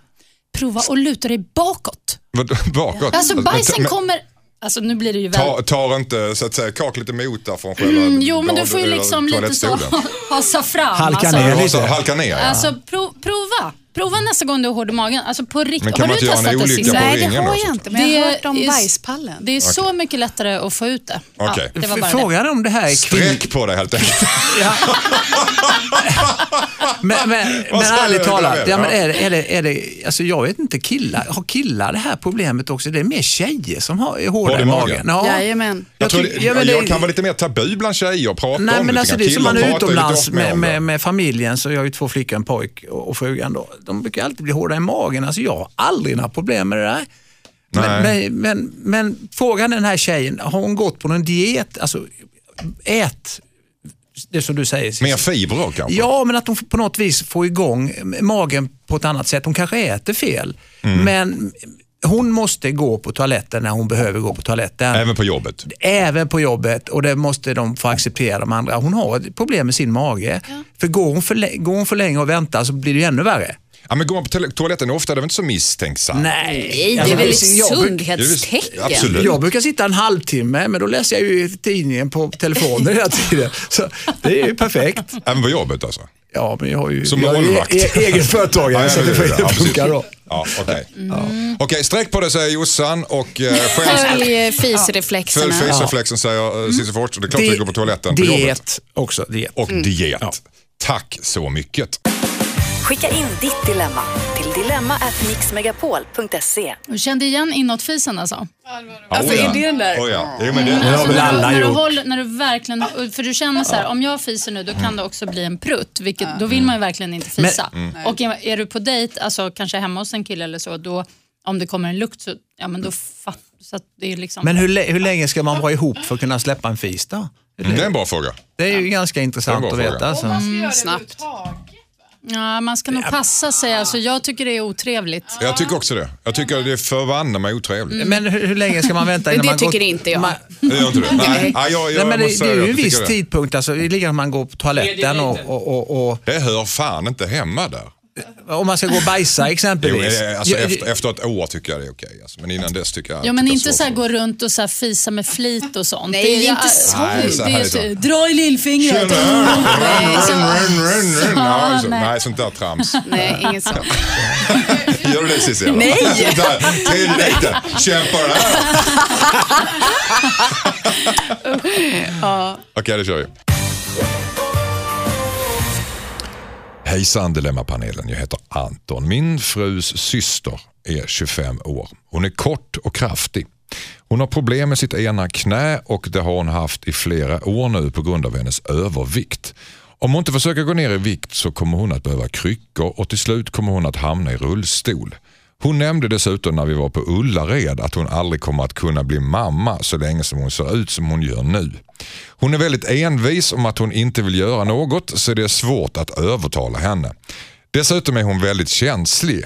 S8: Prova att luta dig bakåt.
S4: Vad- Bakåt?
S8: Alltså bajsen
S4: Men-
S8: kommer... Alltså nu blir det ju väl...
S4: Ta, tar inte så att säga kak lite mot där från själva
S8: Mm, jo, men du får ju liksom lite så (laughs) hasa fram.
S5: Halka
S8: alltså.
S5: ner lite.
S4: Halka ner.
S8: Alltså pro, prova. Prova nästa gång du är hård i magen. Alltså på riktigt.
S4: Men kan
S8: har
S4: man
S8: du
S4: inte göra en
S8: testat det
S4: olycka på
S7: Nej, det
S4: ringen
S7: har jag inte, men jag har
S8: Det
S7: hört om bajspallen.
S8: Det är så mycket lättare att få ut det.
S4: Okej.
S8: Ja, det var bara det.
S5: Frågan är om det här är kvinn...
S4: Sträck på dig helt enkelt. (laughs) (laughs)
S5: Men, men,
S4: Vad
S5: men
S4: säger
S5: ärligt
S4: du,
S5: talat, ja, men är, det- är det, är det, alltså jag vet inte, killar, har killar det här problemet också? Det är mer tjejer som har, är hårda
S4: Hård i magen.
S5: Ja.
S7: Jajamän.
S4: Jag, tror
S5: tycker-
S4: det,
S5: ja, men
S4: jag
S5: det-
S4: kan vara lite mer tabu bland tjejer och prata
S5: Nej
S4: om
S5: men
S4: det.
S5: alltså
S4: lite
S5: det är
S4: grann.
S5: som man är
S4: pratar ju lite
S5: utomlands med,
S4: om det.
S5: med, med familjen, så jag har ju två flickor, en pojk och, och frugan då. De brukar alltid bli hårda i magen. Alltså jag har aldrig några problem med det där. Men, men, men, men frågan är den här tjejen, har hon gått på någon diet? Alltså ät, det som du säger.
S4: Mer fibrer kanske?
S5: Ja, men att hon på något vis får igång magen på ett annat sätt. Hon kanske äter fel,
S4: Mm.
S5: men hon måste gå på toaletten när hon behöver gå på toaletten.
S4: Även på jobbet?
S5: Även på jobbet och det måste de få acceptera de andra. Hon har ett problem med sin mage. För går hon, för, går hon för länge och väntar så blir det ju ännu värre.
S4: Ja, men går man på toal- toaletten ofta är det väl inte så misstänksam?
S5: Nej,
S7: det är väl ett sundhetstecken.
S4: Absolut.
S5: Jag brukar sitta en halvtimme, men då läser jag ju tidningen på telefonen hela tiden. Så det är ju perfekt.
S4: Även på jobbet alltså?
S5: Ja, men jag har ju,
S4: Som
S5: jag är
S4: målvakt.
S5: e- egen företagare
S4: Ja,
S5: så det
S4: precis.
S5: funkar då.
S4: Ja, okej. Okej, sträck på det säger Jossan och eh, (laughs) själv...
S7: Följ eh,
S4: Följ
S7: fisreflexerna.
S4: fisreflexen säger uh, Cissi Forss. Det är klart vi går på toaletten på jobbet.
S5: Diet också. Diet.
S4: Och diet. Tack så mycket.
S6: Skicka in ditt dilemma till dilemma@mixmegapol.se.
S8: Du kände igen inåtfisen alltså?
S7: Alltså, är det den där?
S4: Oh, ja. Jo, men det,
S5: har
S8: Alltså,
S5: väl
S8: när,
S5: alla
S8: när, du
S5: gjort.
S8: håller, när du verkligen, för du känner så här, om jag fiser nu då kan det också bli en prutt, vilket, då vill man ju verkligen inte fisa. Och är, är du på dejt, alltså kanske hemma hos en kille eller så, då, om det kommer en lukt så, ja men då fatt, så att det är liksom...
S5: Men hur, lä- hur länge ska man vara ihop för att kunna släppa en fis då?
S4: Mm, det är en bra fråga.
S5: Det är ju ganska
S4: Det
S5: intressant
S4: är
S5: att
S4: en bra
S5: veta. Alltså.
S7: Snabbt.
S8: Ja, man ska nog passa sig, alltså, jag tycker det är otrevligt.
S4: Jag tycker också det. Jag tycker det är förbanne mig otrevligt.
S5: Men hur, hur länge ska man vänta (laughs) innan
S7: det
S5: man
S7: tycker
S5: går...
S7: inte jag.
S5: Man,
S4: Det gör inte du? (laughs) Nej, ja, jag, jag
S5: Nej, men det,
S4: måste
S5: det är ju
S4: att
S5: en
S4: jag
S5: viss
S4: tycker det.
S5: tidpunkt, alltså, det är lika att man går på toaletten och, och, och, och
S4: Det hör fan inte hemma där.
S5: Om man ska gå och bajsa
S4: Jo,
S5: exempelvis.
S4: eh, alltså, efter, efter ett år tycker jag det är okej. Alltså. Men innan dess tycker jag
S8: Ja, men inte så här gå runt och så här fisa med flit och sånt.
S7: Nej,
S8: det är
S7: inte så.
S4: Nej, så
S8: Det är så,
S4: det.
S8: dra i lillfingret. Nej, nej.
S4: sånt där trams.
S7: Nej, inget sånt.
S4: Gör du det Cissi?
S7: Nej.
S4: Till lite. Kämpa det här. Okej, det kör vi. Hejsan Dilemmapanelen, jag heter Anton. Min frus syster är 25 år. Hon är kort och kraftig. Hon har problem med sitt ena knä och det har hon haft i flera år nu på grund av hennes övervikt. Om hon inte försöker gå ner i vikt så kommer hon att behöva kryckor och till slut kommer hon att hamna i rullstol. Hon nämnde dessutom när vi var på Ullared att hon aldrig kommer att kunna bli mamma så länge som hon ser ut som hon gör nu. Hon är väldigt envis om att hon inte vill göra något så det är svårt att övertala henne. Dessutom är hon väldigt känslig.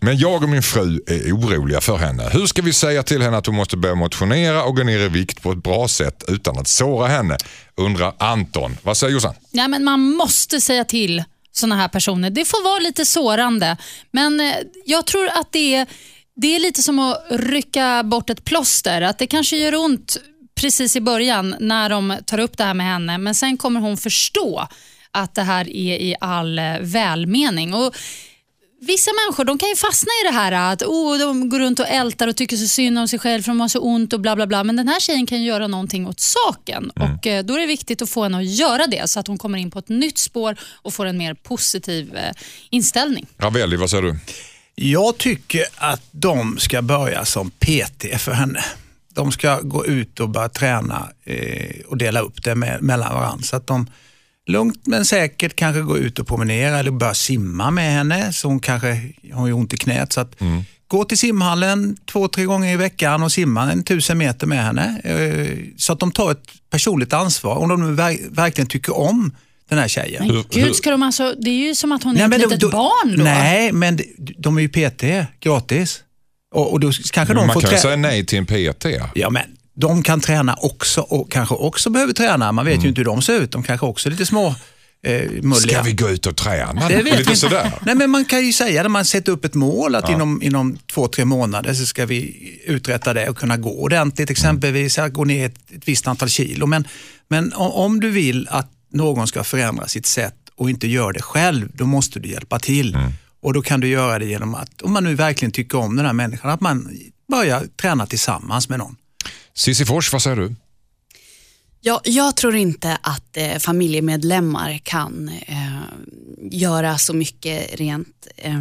S4: Men jag och min fru är oroliga för henne. Hur ska vi säga till henne att hon måste börja motionera och gå ner i vikt på ett bra sätt utan att såra henne? Undrar Anton. Vad säger Jossan?
S8: Nej, men man måste säga till såna här personer. Det får vara lite sårande, men eh, jag tror att det är, det är lite som att rycka bort ett plåster. Att det kanske gör ont precis i början när de tar upp det här med henne, men sen kommer hon förstå att det här är i all eh, välmening. Och Vissa människor de kan ju fastna i det här att oh, de går runt och ältar och tycker så synd om sig själv för de har så ont och bla bla bla. Men den här tjejen kan ju göra någonting åt saken och eh, då är det viktigt att få henne att göra det så att hon kommer in på ett nytt spår och får en mer positiv eh, inställning.
S4: Ravelli, vad säger du?
S5: Jag tycker att de ska börja som PT för henne. De ska gå ut och börja träna eh, och dela upp det med, mellan varandra. Så att de lugnt men säkert kanske går ut och promenera eller börja simma med henne. Så hon kanske har ju ont i knät. Så att Gå till simhallen två, tre gånger i veckan och simma en tusen meter med henne. Eh, så att de tar ett personligt ansvar om de verkligen tycker om den här tjejen.
S8: Men
S4: Hur-
S8: gud, ska de alltså, det är ju som att hon är
S5: Nej,
S8: ett
S5: men
S8: litet
S5: då-
S8: barn då.
S5: Nej, men de- är ju PT gratis. Och, och då kanske de
S4: Man
S5: får
S4: kan ju säga nej till en PT.
S5: Ja, men de kan träna också och kanske också behöver träna. Man vet ju inte hur de ser ut. De kanske också är lite små eh, mulliga.
S4: Ska vi gå ut och träna?
S5: Det vet
S4: Lite sådär.
S5: Nej, men man kan ju säga när man sätter upp ett mål att inom, inom två, tre månader så ska vi uträtta det och kunna gå ordentligt. Exempelvis att gå ner ett, ett visst antal kilo. Men, men om du vill att någon ska förändra sitt sätt och inte gör det själv, då måste du hjälpa till. Och Då kan du göra det genom att, om man nu verkligen tycker om den här människan, att man börjar träna tillsammans med någon.
S4: Cissi Fors, vad säger du?
S7: Ja, jag tror inte att eh, familjemedlemmar kan eh, göra så mycket rent eh,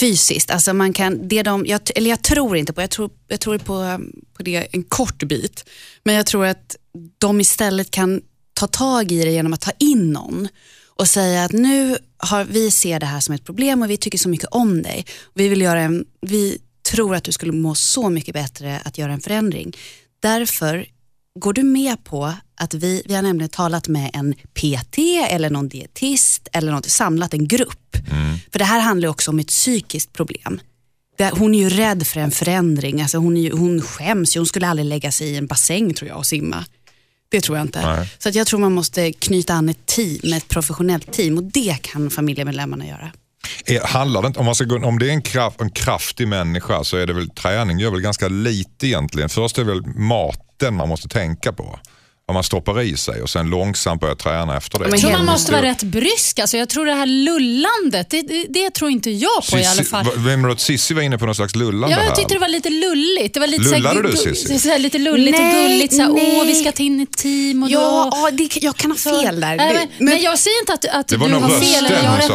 S7: fysiskt. Alltså man kan, det de, jag, eller jag tror inte på, jag tror, jag tror på, på det en kort bit, men jag tror att de istället kan ta tag i det genom att ta in någon och säga att nu har vi ser det här som ett problem och vi tycker så mycket om dig. Vi, vill göra en, vi tror att du skulle må så mycket bättre att göra en förändring. Därför Går du med på att vi, vi har nämligen talat med en PT eller någon dietist eller något, samlat en grupp. För det här handlar också om ett psykiskt problem. Det, hon är ju rädd för en förändring, alltså hon, är ju, hon skäms ju, hon skulle aldrig lägga sig i en bassäng tror jag och simma. Det tror jag inte.
S4: Nej.
S7: Så att jag tror man måste knyta an ett team, ett professionellt team och det kan familjemedlemmarna göra.
S4: Är, handlar det inte, om, man ska gå, om det är en, kraft, en kraftig människa så är det väl träning gör väl ganska lite egentligen. Först är det väl maten man måste tänka på. Vad man stoppar i sig och sen långsamt börja träna efter det.
S7: Men
S8: Jag tror man måste vara rätt brysk. Alltså, jag tror det här lullandet, det, det, det tror inte jag på i alla
S4: Sissi-
S8: fall.
S4: Vem var det? Sissi var inne på någon slags lullande
S8: Ja,
S4: här.
S8: jag tyckte det var lite lulligt. Det var lite
S4: Lullade
S8: så här,
S4: du,
S8: gu-
S4: Cissi?
S8: så här, Lite lulligt
S7: Nej,
S8: och gulligt. Så här,
S7: nej.
S8: Åh, vi ska ta in ett team. Och
S7: Ja,
S8: då,
S7: ja det, jag kan ha fel där.
S8: Nej,
S7: Det-
S8: men, men jag säger inte att, att
S4: det var
S8: du
S4: nog
S8: har fel. eller
S4: rösten
S8: jag
S4: hon
S8: har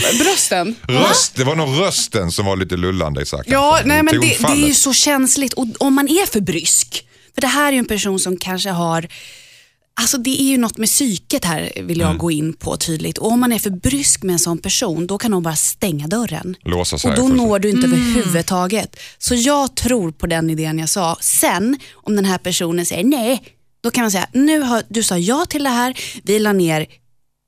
S4: sa. (laughs)
S7: brösten. (laughs)
S4: Röst, det var nog rösten som var lite lullande Isak.
S7: Ja, nej, men det, det är ju så känsligt och om man är för brysk. För det här är ju en person som kanske har Alltså det är ju något med psyket här vill
S4: Mm.
S7: jag gå in på tydligt. Och om man är för brysk med en sån person, då kan hon bara stänga dörren.
S4: Låsa sig
S7: Och då når du inte överhuvudtaget. Så jag tror på den idén jag sa. Sen, om den här personen säger nej, då kan man säga, nu har, du sa ja till det här, vi la ner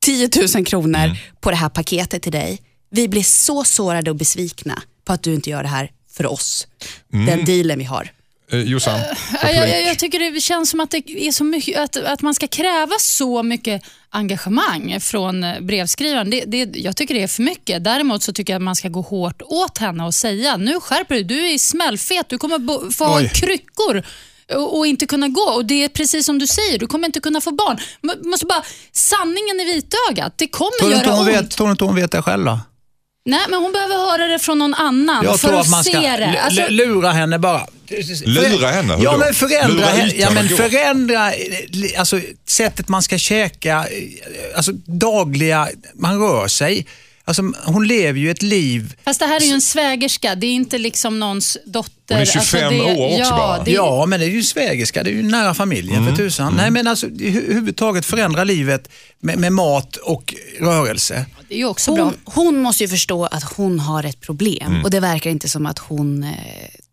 S7: 10 000 kronor
S4: Mm.
S7: på det här paketet till dig. Vi blir så sårade och besvikna på att du inte gör det här för oss.
S4: Mm.
S7: Den dealen vi har.
S4: Eh, Jossan,
S8: Ja, jag, jag, tycker det känns som att, det är så mycket, att, att man ska kräva så mycket engagemang från eh, brevskrivaren. Det, det, jag tycker det är för mycket. Däremot så tycker jag att man ska gå hårt åt henne och säga nu skärper du Du är smällfet. Du kommer bo, få ha kryckor och, och inte kunna gå. Och Det är precis som du säger, du kommer inte kunna få barn. Man måste bara, sanningen i vitögat, det kommer
S5: Tror
S8: göra
S5: hon
S8: ont.
S5: vet, tror du inte hon vet det själv då?
S8: Nej, men hon behöver höra det från någon annan
S5: Jag
S8: för att,
S5: att man ska
S8: se det. Alltså,
S5: lura henne bara.
S4: Lura henne? Hur
S5: Ja,
S4: då?
S5: men förändra, henne, ja, men förändra eh, alltså, sättet man ska käka, eh, alltså dagliga, man rör sig. Alltså, hon lever ju ett liv
S8: Fast det här är ju en svägerska, det är inte liksom någons dotter.
S4: Hon är 25
S8: alltså det,
S4: år också
S8: ja,
S4: bara.
S8: Det,
S5: Ja, men det är ju svägerska, det är ju nära familjen
S4: Mm.
S5: för tusan. Nej, men alltså i hu- huvudtaget förändra livet med, med mat och rörelse.
S8: det är ju också bra.
S7: Hon, hon måste ju förstå att hon har ett problem
S4: Mm.
S7: och det verkar inte som att hon eh,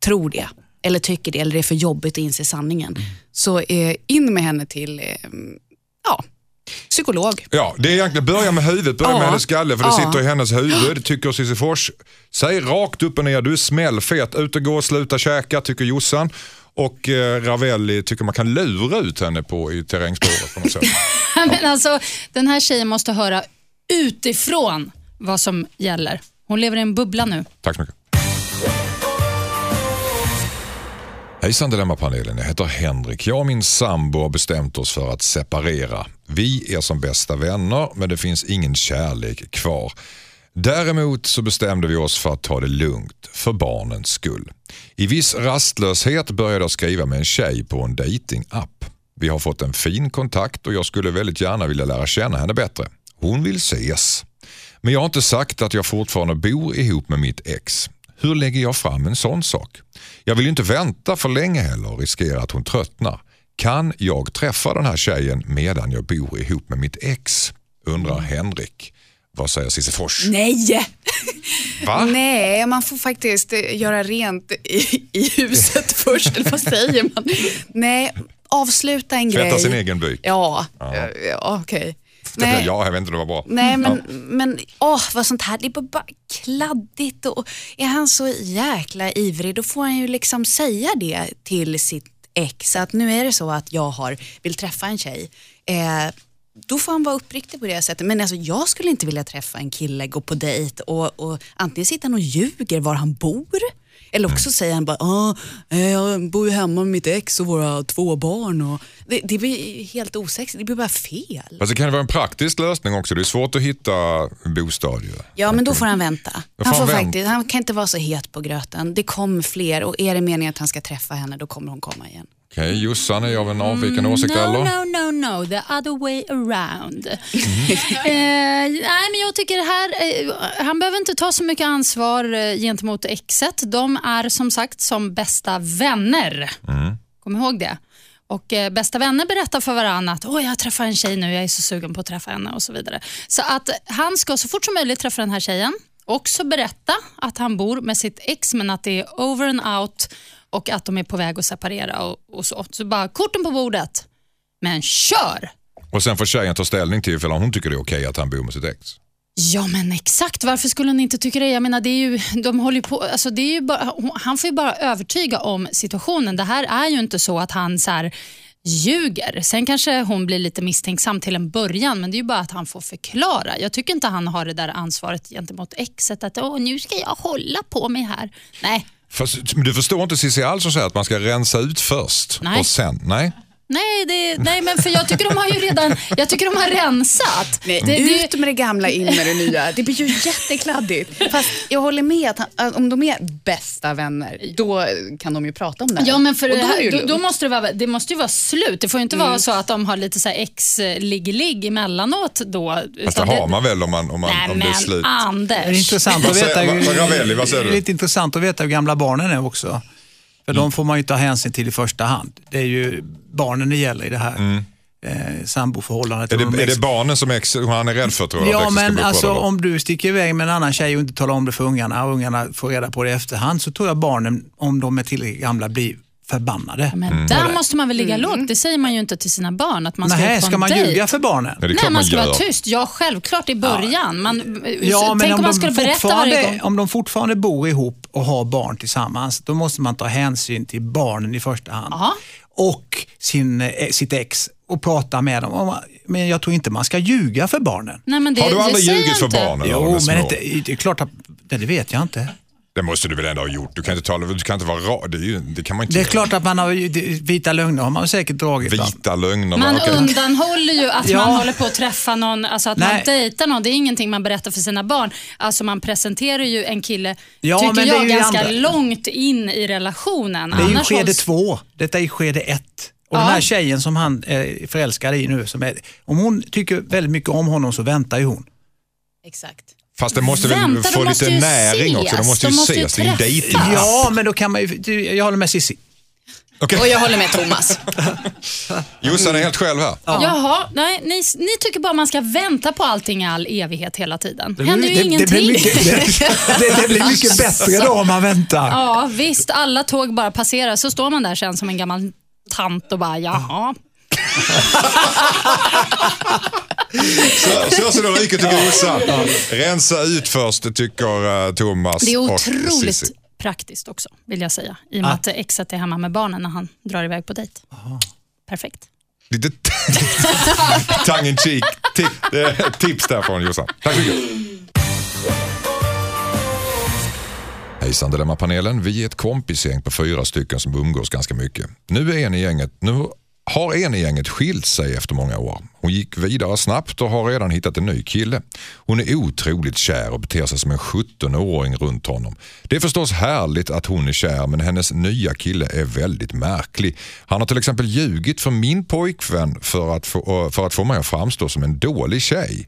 S7: tror det. Eller tycker det, eller det är för jobbigt att inse sanningen.
S4: Mm.
S7: Så eh, in med henne till eh, ja, psykolog.
S4: Ja, det är egentligen börja med huvudet, börja
S7: Ja.
S4: med hennes skalle för det
S7: Ja.
S4: sitter i hennes huvud, tycker Cissi Fors. Säg rakt upp och ner, du är smällfet, ut och gå, sluta käka, tycker Jossan. Och eh, Ravelli tycker man kan lura ut henne på i terrängspåret på något sätt. (laughs)
S8: Men alltså, den här tjejen måste höra utifrån vad som gäller. Hon lever i en bubbla nu.
S4: Tack så mycket. Hejsan Dilemmapanelen, jag heter Henrik. Jag och min sambo har bestämt oss för att separera. Vi är som bästa vänner men det finns ingen kärlek kvar. Däremot så bestämde vi oss för att ta det lugnt, för barnens skull. I viss rastlöshet började jag skriva med en tjej på en datingapp. Vi har fått en fin kontakt och jag skulle väldigt gärna vilja lära känna henne bättre. Hon vill ses. Men jag har inte sagt att jag fortfarande bor ihop med mitt ex. Hur lägger jag fram en sån sak? Jag vill ju inte vänta för länge heller och riskera att hon tröttnar. Kan jag träffa den här tjejen medan jag bor ihop med mitt ex? Undrar Henrik. Vad säger Cissi Fors?
S7: Nej! (laughs)
S4: Va?
S7: Nej, man får faktiskt eh, göra rent i, i huset (laughs) först, eller vad säger man? Nej, avsluta en
S4: Tvätta
S7: grej.
S4: sin egen byk?
S7: Ja, ja. ja okej. Nej.
S4: Ja, jag vet inte, det var bra.
S7: Nej men, men åh, vad sånt här, det är bara kladdigt och är han så jäkla ivrig då får han ju liksom säga det till sitt ex att nu är det så att jag har, vill träffa en tjej. Eh, då får han vara uppriktig på det sättet. Men alltså, jag skulle inte vilja träffa en kille, gå på dejt och, och antingen sitter han och ljuger var han bor eller också säger han bara, ah, eh, jag bor ju hemma med mitt ex och våra två barn. Och det, det blir helt osexigt, det blir bara fel.
S4: Fast det kan vara en praktisk lösning också. Det är svårt att hitta bostad ju.
S7: Ja, men då får han vänta.
S4: Får
S7: Han, får
S4: vänta.
S7: faktiskt, han kan inte vara så het på gröten. Det kommer fler och är det meningen att han ska träffa henne, då kommer hon komma igen.
S4: Okej, Jossan är av en avvikande åsikt
S8: no,
S4: eller?
S8: no, no, no, the other way around.
S4: Mhm. (laughs)
S8: eh, nej, men jag tycker här, eh, han behöver inte ta så mycket ansvar eh, gentemot exet. De är som sagt som bästa vänner.
S4: Mm.
S8: Kom ihåg det. Och eh, Bästa vänner berättar för varandra att Åh, jag träffar en tjej nu, jag är så sugen på att träffa henne och så vidare. Så att han ska så fort som möjligt träffa den här tjejen. Också berätta att han bor med sitt ex men att det är over and out och att de är på väg att separera och, och så. Så bara korten på bordet. Men kör!
S4: Och sen får tjejen ta ställning till ifall hon tycker det är okej att han bor med sitt ex.
S8: Ja men exakt, varför skulle hon inte tycka det? Jag menar, det är ju, de håller på, alltså det är ju bara, han får ju bara övertyga om situationen. Det här är ju inte så att han så här, ljuger. Sen kanske hon blir lite misstänksam till en början men det är ju bara att han får förklara. Jag tycker inte han har det där ansvaret gentemot exet att Åh, nu ska jag hålla på mig här. Nej,
S4: Fast, du förstår inte Cissi alls som säger att man ska rensa ut först
S8: Nej.
S4: och sen, nej?
S8: Nej, det, nej men för jag tycker de har ju redan jag tycker de har rensat.
S7: Nej,
S8: det, det,
S7: ut med det gamla, in med det nya. Det blir ju jättekladdigt. Fast jag håller med att, han, om de är bästa vänner, då kan de ju prata om det här.
S8: Ja, men för
S7: Och
S8: det,
S7: då är det
S8: här, då, då måste det, vara, det måste ju vara slut. Det får ju inte vara så att de har lite så här ex-ligg-ligg emellanåt då.
S4: Fast det har man väl om, man, om, man,
S8: Nej
S4: om det är
S8: men
S4: slut.
S5: Det är
S8: Anders.
S5: intressant att veta,
S4: vad- vad?
S5: Det är lite intressant att veta hur gamla barnen är också. För de får man ju ta hänsyn till i första hand. Det är ju barnen det gäller i det här eh, samboförhållandet.
S4: Är
S5: Och de
S4: det, är det barnen som ex, han är rädd för tror jag?
S5: Ja, men alltså om du sticker iväg med en annan tjej och inte talar om det för ungarna och ungarna får reda på det i efterhand så tror jag barnen, om de är tillräckligt gamla, blir förbannade.
S8: Men där måste man väl ligga lågt. Det säger man ju inte till sina barn. Att man ska
S5: Nej, ska man
S8: dejt.
S5: ljuga för barnen?
S4: Ja,
S8: Nej, man
S4: man
S8: ska vara
S4: gör.
S8: tyst. Ja, självklart i början. Man,
S5: Ja,
S8: tänk
S5: men
S8: om
S5: om
S8: man
S5: de,
S8: skulle berätta varje gång.
S5: om de fortfarande bor ihop och har barn tillsammans, då måste man ta hänsyn till barnen i första hand.
S8: Ja.
S5: Och sin, eh, sitt ex och prata med dem. Men jag tror inte man ska ljuga för barnen.
S8: Nej, men det,
S4: Har du aldrig ljugit för barnen?
S5: Jo, men inte, det är klart att, det vet jag inte.
S4: Det måste du väl ändå ha gjort? Du kan inte, tala, du kan inte vara ra, det, är ju, det kan man inte
S5: Det är
S4: göra.
S5: klart att man har ju- vita lögner har man säkert dragit.
S4: Vita lögner.
S8: Man
S4: okej.
S8: undanhåller ju att
S5: Ja.
S8: man håller på att träffa någon, alltså att man
S5: Nej.
S8: dejtar någon. Det är ingenting man berättar för sina barn. Alltså man presenterar ju en kille,
S5: Ja,
S8: tycker
S5: men det är
S8: jag,
S5: ju
S8: ganska
S5: andra-
S8: långt in i relationen.
S5: Det är ju
S8: Annars
S5: skede
S8: hålls-
S5: två. Detta är skede ett. Och
S8: Ja.
S5: den här tjejen som han är förälskad i nu, som är, om hon tycker väldigt mycket om honom så väntar ju hon.
S7: Exakt.
S4: Fast det måste väl
S8: Vänta, de
S4: få
S8: måste
S4: lite näring också. De
S8: ses.
S4: måste ju
S8: De måste ju
S4: ses. Det är ju
S8: träffas.
S4: dejting.
S5: Ja, men då kan man ju, jag håller med Cissi.
S4: Okej.
S7: Och jag håller med Thomas. (laughs)
S4: Jossan är helt själv här.
S8: Jaha, nej, ni, ni tycker bara man ska vänta på allting i all evighet hela tiden. Det händer ju
S5: det, det,
S8: ingenting.
S5: blir mycket, det, det, det blir mycket (laughs) bättre då om man väntar.
S8: Ja, visst, alla tåg bara passerar så står man där sen som en gammal tant och bara jaha.
S4: Så, så ser det riket till Grosa. Rensa ut först, det tycker eh, Thomas
S8: Det är otroligt praktiskt också, vill jag säga. I och med att exet är hemma med barnen när han drar iväg på dejt. Perfekt.
S4: Lite (laughs) tongue in cheek tip, eh, tips där från Jossan. Tack så mycket. Hejsan Dilemmapanelen. Vi är ett kompisgäng på fyra stycken som umgås ganska mycket. Nu, är en i gänget, nu har en i gänget skilt sig efter många år. Hon gick vidare snabbt och har redan hittat en ny kille. Hon är otroligt kär och beter sig som en 17-åring runt honom. Det är förstås härligt att hon är kär men hennes nya kille är väldigt märklig. Han har till exempel ljugit för min pojkvän för att få, för att få mig att framstå som en dålig tjej.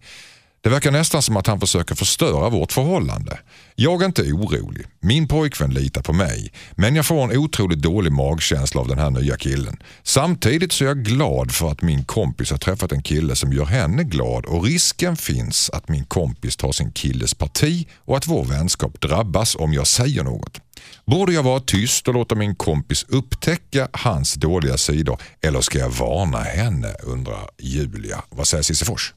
S4: Det verkar nästan som att han försöker förstöra vårt förhållande. Jag är inte orolig. Min pojkvän litar på mig. Men jag får en otroligt dålig magkänsla av den här nya killen. Samtidigt så är jag glad för att min kompis har träffat en kille som gör henne glad och risken finns att min kompis tar sin killes parti och att vår vänskap drabbas om jag säger något. Borde jag vara tyst och låta min kompis upptäcka hans dåliga sidor eller ska jag varna henne undrar Julia. Vad säger Cissi Fors?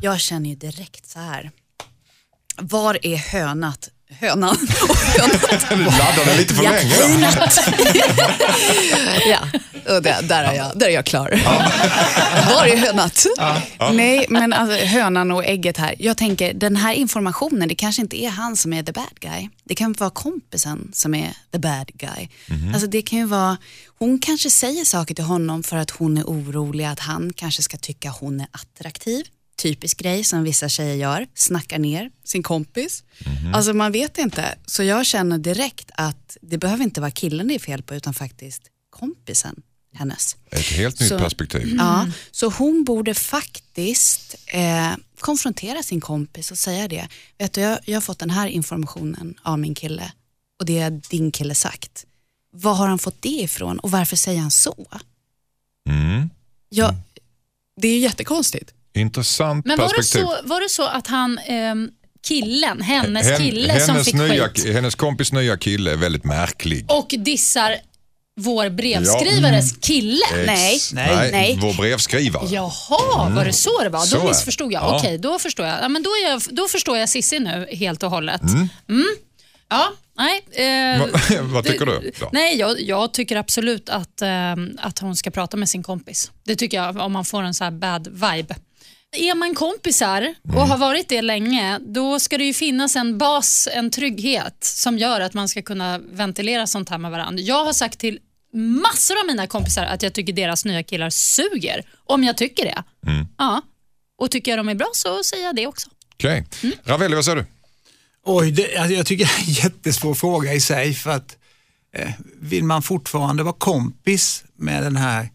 S7: Jag känner ju direkt så här. Var är hönat? Hönan (laughs) och hönat.
S4: Laddade lite för länge. där. (laughs)
S7: ja, och där, där, är jag, där är jag klar. Var är hönat? Nej, men alltså, hönan och ägget här. Jag tänker, den här informationen, det kanske inte är han som är the bad guy. Det kan vara kompisen som är the bad guy. Alltså, det kan ju vara, hon kanske säger saker till honom för att hon är orolig att han kanske ska tycka hon är attraktiv. Typisk grej som vissa tjejer gör, snackar ner sin kompis. Alltså man vet inte. Så jag känner direkt att det behöver inte vara killen det är fel på utan faktiskt kompisen, hennes.
S4: Ett helt nytt
S7: Så-
S4: perspektiv.
S7: Ja, så hon borde faktiskt eh, konfrontera sin kompis och säga det. Vet du, jag, jag har fått den här informationen av min kille och det har din kille sagt. Var har han fått det ifrån och varför säger han så?
S4: Mm.
S7: Ja, det är ju jättekonstigt.
S4: Intressant
S8: Men var det,
S4: perspektiv.
S8: så, var det så att han, ehm, killen, hennes
S4: Hen-
S8: kille som
S4: hennes,
S8: fick
S4: nya,
S8: skit
S4: hennes kompis nya kille är väldigt märklig.
S8: och dissar vår brevskrivares kille?
S7: Nej.
S4: Ex-
S5: Nej.
S7: Nej.
S4: Vår brevskrivare.
S8: Jaha, var det så det var?
S4: Så
S8: Då
S4: det.
S8: missförstod jag.
S4: Ja.
S8: Okej, då förstår jag. Ja, men då, är jag. då förstår jag Sissi nu helt och hållet.
S4: Mm.
S8: Ja, nej. Eh,
S4: Va- (laughs) Vad tycker
S8: det-
S4: du? Då?
S8: Nej, jag, jag tycker absolut att, eh, att hon ska prata med sin kompis. Det tycker jag, om man får en så här bad vibe. Är man kompisar och
S4: Mm.
S8: har varit det länge, då ska det ju finnas en bas, en trygghet som gör att man ska kunna ventilera sånt här med varandra. Jag har sagt till massor av mina kompisar att jag tycker deras nya killar suger, om jag tycker det.
S4: Mm.
S8: Ja. Och tycker jag de är bra så säger jag det också.
S4: Okej.
S8: Mm.
S4: Ravelli, vad säger du?
S5: Oj, det, alltså jag tycker (laughs) det är en jättesvår fråga i sig för att eh, vill man fortfarande vara kompis med den här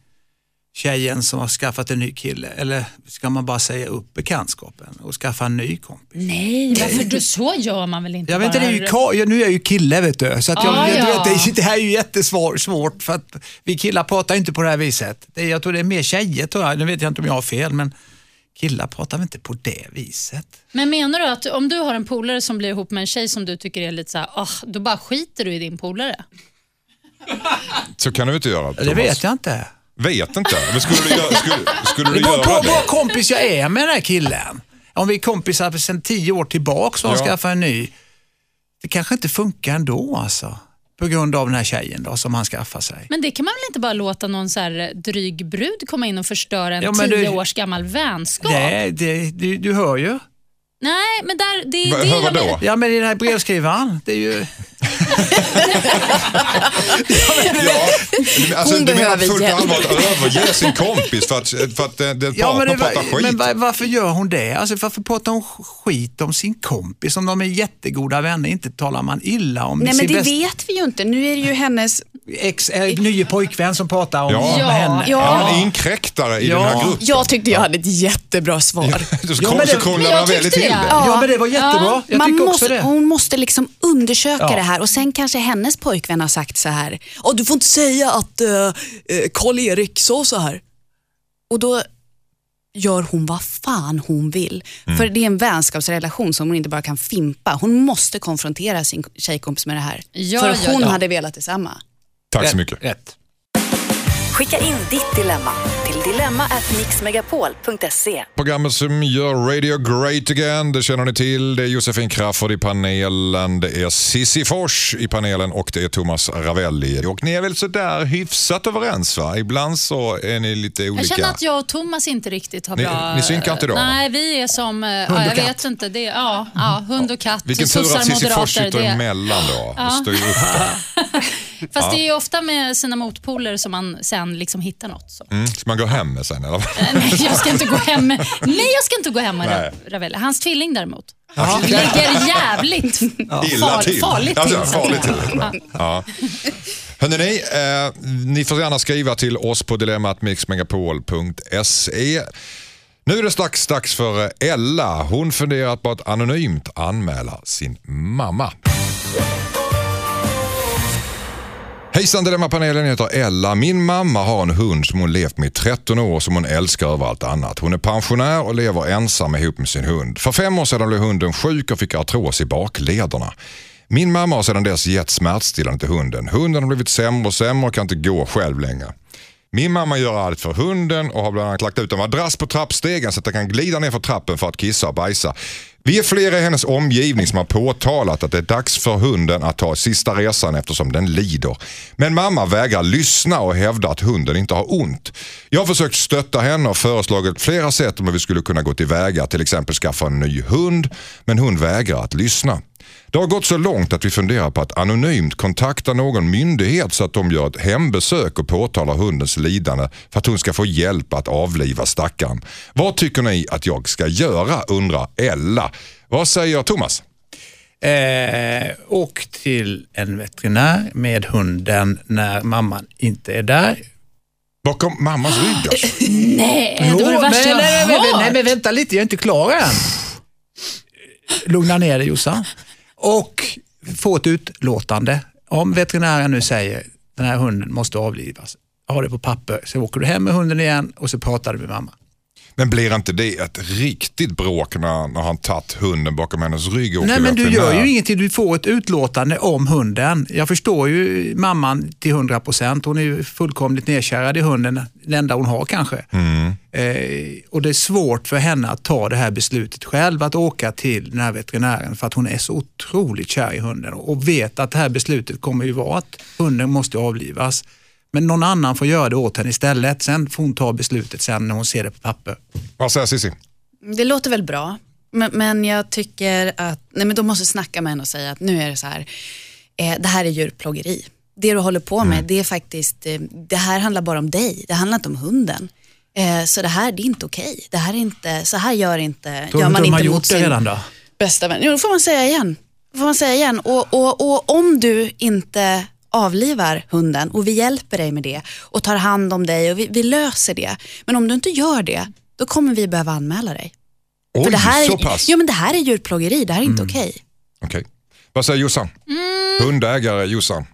S5: tjejen som har skaffat en ny kille eller ska man bara säga upp bekantskapen och skaffa en ny kompis?
S8: Nej, varför du, så gör man väl inte
S5: Jag vet inte, det är ju, nu är jag ju kille vet du, så att jag,
S8: Ah,
S5: jag, du
S8: ja.
S5: vet, det, det här är ju jättesvårt svårt för att vi killar pratar inte på det här viset. Det, jag tror det är mer tjejer tror jag, nu vet jag inte om jag har fel men killar pratar väl inte på det viset.
S8: Men menar du att om du har en polare som blir ihop med en tjej som du tycker är lite så här, ah, då bara skiter du i din polare?
S4: Så kan du inte göra, Thomas.
S5: Det vet jag inte.
S4: Vet inte. Men skulle du, göra, skulle, skulle du
S5: Det beror på
S4: göra
S5: bra
S4: det?
S5: kompis jag är med den här killen. Om vi är kompisar sedan tio år tillbaka och han
S4: Ja.
S5: skaffar en ny. Det kanske inte funkar ändå alltså. På grund av den här tjejen då, som han skaffar sig.
S8: Men det kan man väl inte bara låta någon så här dryg brud komma in och förstöra en
S5: Ja,
S8: tio
S5: du-
S8: års gammal vänskap?
S5: Det, det, du, du hör ju.
S8: Nej, men där, det, det
S4: hör
S8: jag
S4: vadå?
S5: Ja men i den här brevskrivaren, det är ju...
S4: Ja, alltså,
S7: Hon
S4: du menar
S7: behöver
S4: fullt
S7: hjälp.
S4: allvar att överge sin kompis för att, för att den den
S5: Ja, men, det,
S4: pratar
S5: var-
S4: skit?
S5: men var- varför gör hon det? Alltså, varför pratar hon skit om sin kompis? Om de är jättegoda vänner, inte talar man illa om
S7: Nej men
S5: sin
S7: det
S5: bästa
S7: vet vi ju inte. Nu är det ju hennes...
S5: ex, äh, nye pojkvän som pratar om,
S4: Ja.
S5: om henne.
S7: Ja.
S4: Är han inkräktare i
S5: Ja.
S4: den här gruppen?
S7: Jag tyckte jag hade ett jättebra svar.
S5: Ja, men
S4: så
S5: det-
S8: men
S4: man väldigt till
S8: det.
S4: det.
S5: Ja, men det var jättebra. Jag
S7: Man
S5: tycker också
S7: måste,
S5: det.
S7: Hon måste liksom undersöka
S5: Ja.
S7: det här och sen kanske hennes pojkvän har sagt så här. "Åh, du får inte säga att eh, eh, Karl-Erik sa så här. Och då gör hon vad fan hon vill.
S4: Mm.
S7: För det är en vänskapsrelation som hon inte bara kan fimpa. Hon måste konfrontera sin tjejkompis med det här.
S8: Ja,
S7: För
S8: ja,
S7: hon
S8: ja.
S7: hade velat detsamma.
S4: Tack så mycket.
S5: Rätt.
S6: Skicka in ditt dilemma till dilemma@mixmegapol.se.
S4: Programmet som gör Radio Great Again, det känner ni till. Det är Josefin Crafoord i panelen, det är Sissi Fors i panelen och det är Thomas Ravelli. Och ni är väl sådär hyfsat överens va? Ibland så är ni lite olika.
S8: Jag känner att jag och Thomas inte riktigt har
S4: Ni-
S8: bra...
S4: ni synkar inte då?
S8: Nej, vi är som... eh, Ja, jag vet inte. Det, ja, ja, hund och katt.
S4: Vilken tur att Cissi Fors sitter
S8: det-
S4: emellan då. Ja. (laughs) (laughs)
S8: Fast det är ju ofta med sina motpoler som man sen liksom hittar något. Så.
S4: Mm. Ska man gå hem med sen eller?
S8: Nej, jag ska inte gå hem med, nej, jag ska inte gå hem med Ravelli. Hans tvilling däremot. Ligger jävligt
S4: Illa
S8: far,
S4: till.
S8: farligt
S4: Alltså,
S8: till.
S4: farligt till. Ja. Hörrni, eh, ni får gärna skriva till oss på dilemmatmixmegapol.se. Nu är det strax dags för Ella. Hon funderar på att anonymt anmäla sin mamma. Hejsan Dilemmapanelen, jag heter Ella. Min mamma har en hund som hon levt med i 13 år som hon älskar över allt annat. Hon är pensionär och lever ensam ihop med sin hund. För fem år sedan blev hunden sjuk och fick artros i baklederna. Min mamma har sedan dess gett smärtstillande till hunden. Hunden har blivit sämre och sämre och kan inte gå själv längre. Min mamma gör allt för hunden och har bland annat lagt ut en madrass på trappstegen så att den kan glida ner för trappen för att kissa och bajsa. Vi är flera i hennes omgivning som har påtalat att det är dags för hunden att ta sista resan eftersom den lider. Men mamma vägrar lyssna och hävdar att hunden inte har ont. Jag har försökt stötta henne och föreslagit flera sätt om hur vi skulle kunna gå tillväga, till exempel skaffa en ny hund, men hon vägrar att lyssna. Det har gått så långt att vi funderar på att anonymt kontakta någon myndighet så att de gör ett hembesök och påtalar hundens lidande för att hon ska få hjälp att avliva stackaren. Vad tycker ni att jag ska göra undrar Ella. Vad säger Thomas?
S5: Eh, åk till en veterinär med hunden när mamman inte är där.
S4: Bakom mammas rygg alltså. (gasps)
S8: Nej, det var det
S5: Jo,
S8: värsta
S5: men,
S8: jag
S5: nej,
S8: har
S5: nej, nej, men vänta lite, jag är inte klar än. Lugna ner dig Jossan. Och få ett utlåtande. Om veterinären nu säger den här hunden måste avlivas, ha det på papper, så åker du hem med hunden igen och så pratar du med mamma.
S4: Men blir inte det ett riktigt bråk när, när han tagit hunden bakom hennes rygg och
S5: Nej, men du gör ju ingenting. Du får ett utlåtande om hunden. Jag förstår ju mamman till 100 procent. Hon är ju fullkomligt nedkärad i hunden, den enda hon har kanske. Eh, och Det är svårt för henne att ta det här beslutet själv, att åka till den här veterinären för att hon är så otroligt kär i hunden och vet att det här beslutet kommer ju vara att hunden måste avlivas. Men någon annan får göra det åt henne istället. Sen får hon ta beslutet sen när hon ser det på papper.
S4: Vad säger Cissi?
S7: Det låter väl bra, men, men jag tycker att nej, men de måste snacka med henne och säga att nu är det så här, eh, det här är djurplågeri. Det du håller på med, det är faktiskt, eh, det här handlar bara om dig, det handlar inte om hunden. Eh, så det här, det är inte okej. Det här är inte, så här gör inte,
S5: Tror
S7: gör man
S5: inte
S7: mot
S5: det
S7: sin
S5: redan då?
S7: bästa vän. Jo, det får man säga igen. Det får man säga igen. Och, och, och om du inte avlivar hunden och vi hjälper dig med det och tar hand om dig och vi, vi löser det. Men om du inte gör det, då kommer vi behöva anmäla dig.
S4: Oj,
S7: För det här,
S4: så
S7: är-
S4: pass?
S7: Ja, men det här är djurplågeri, det här är inte okej.
S4: Okej. Vad säger Jossan? Hundägare Jossan?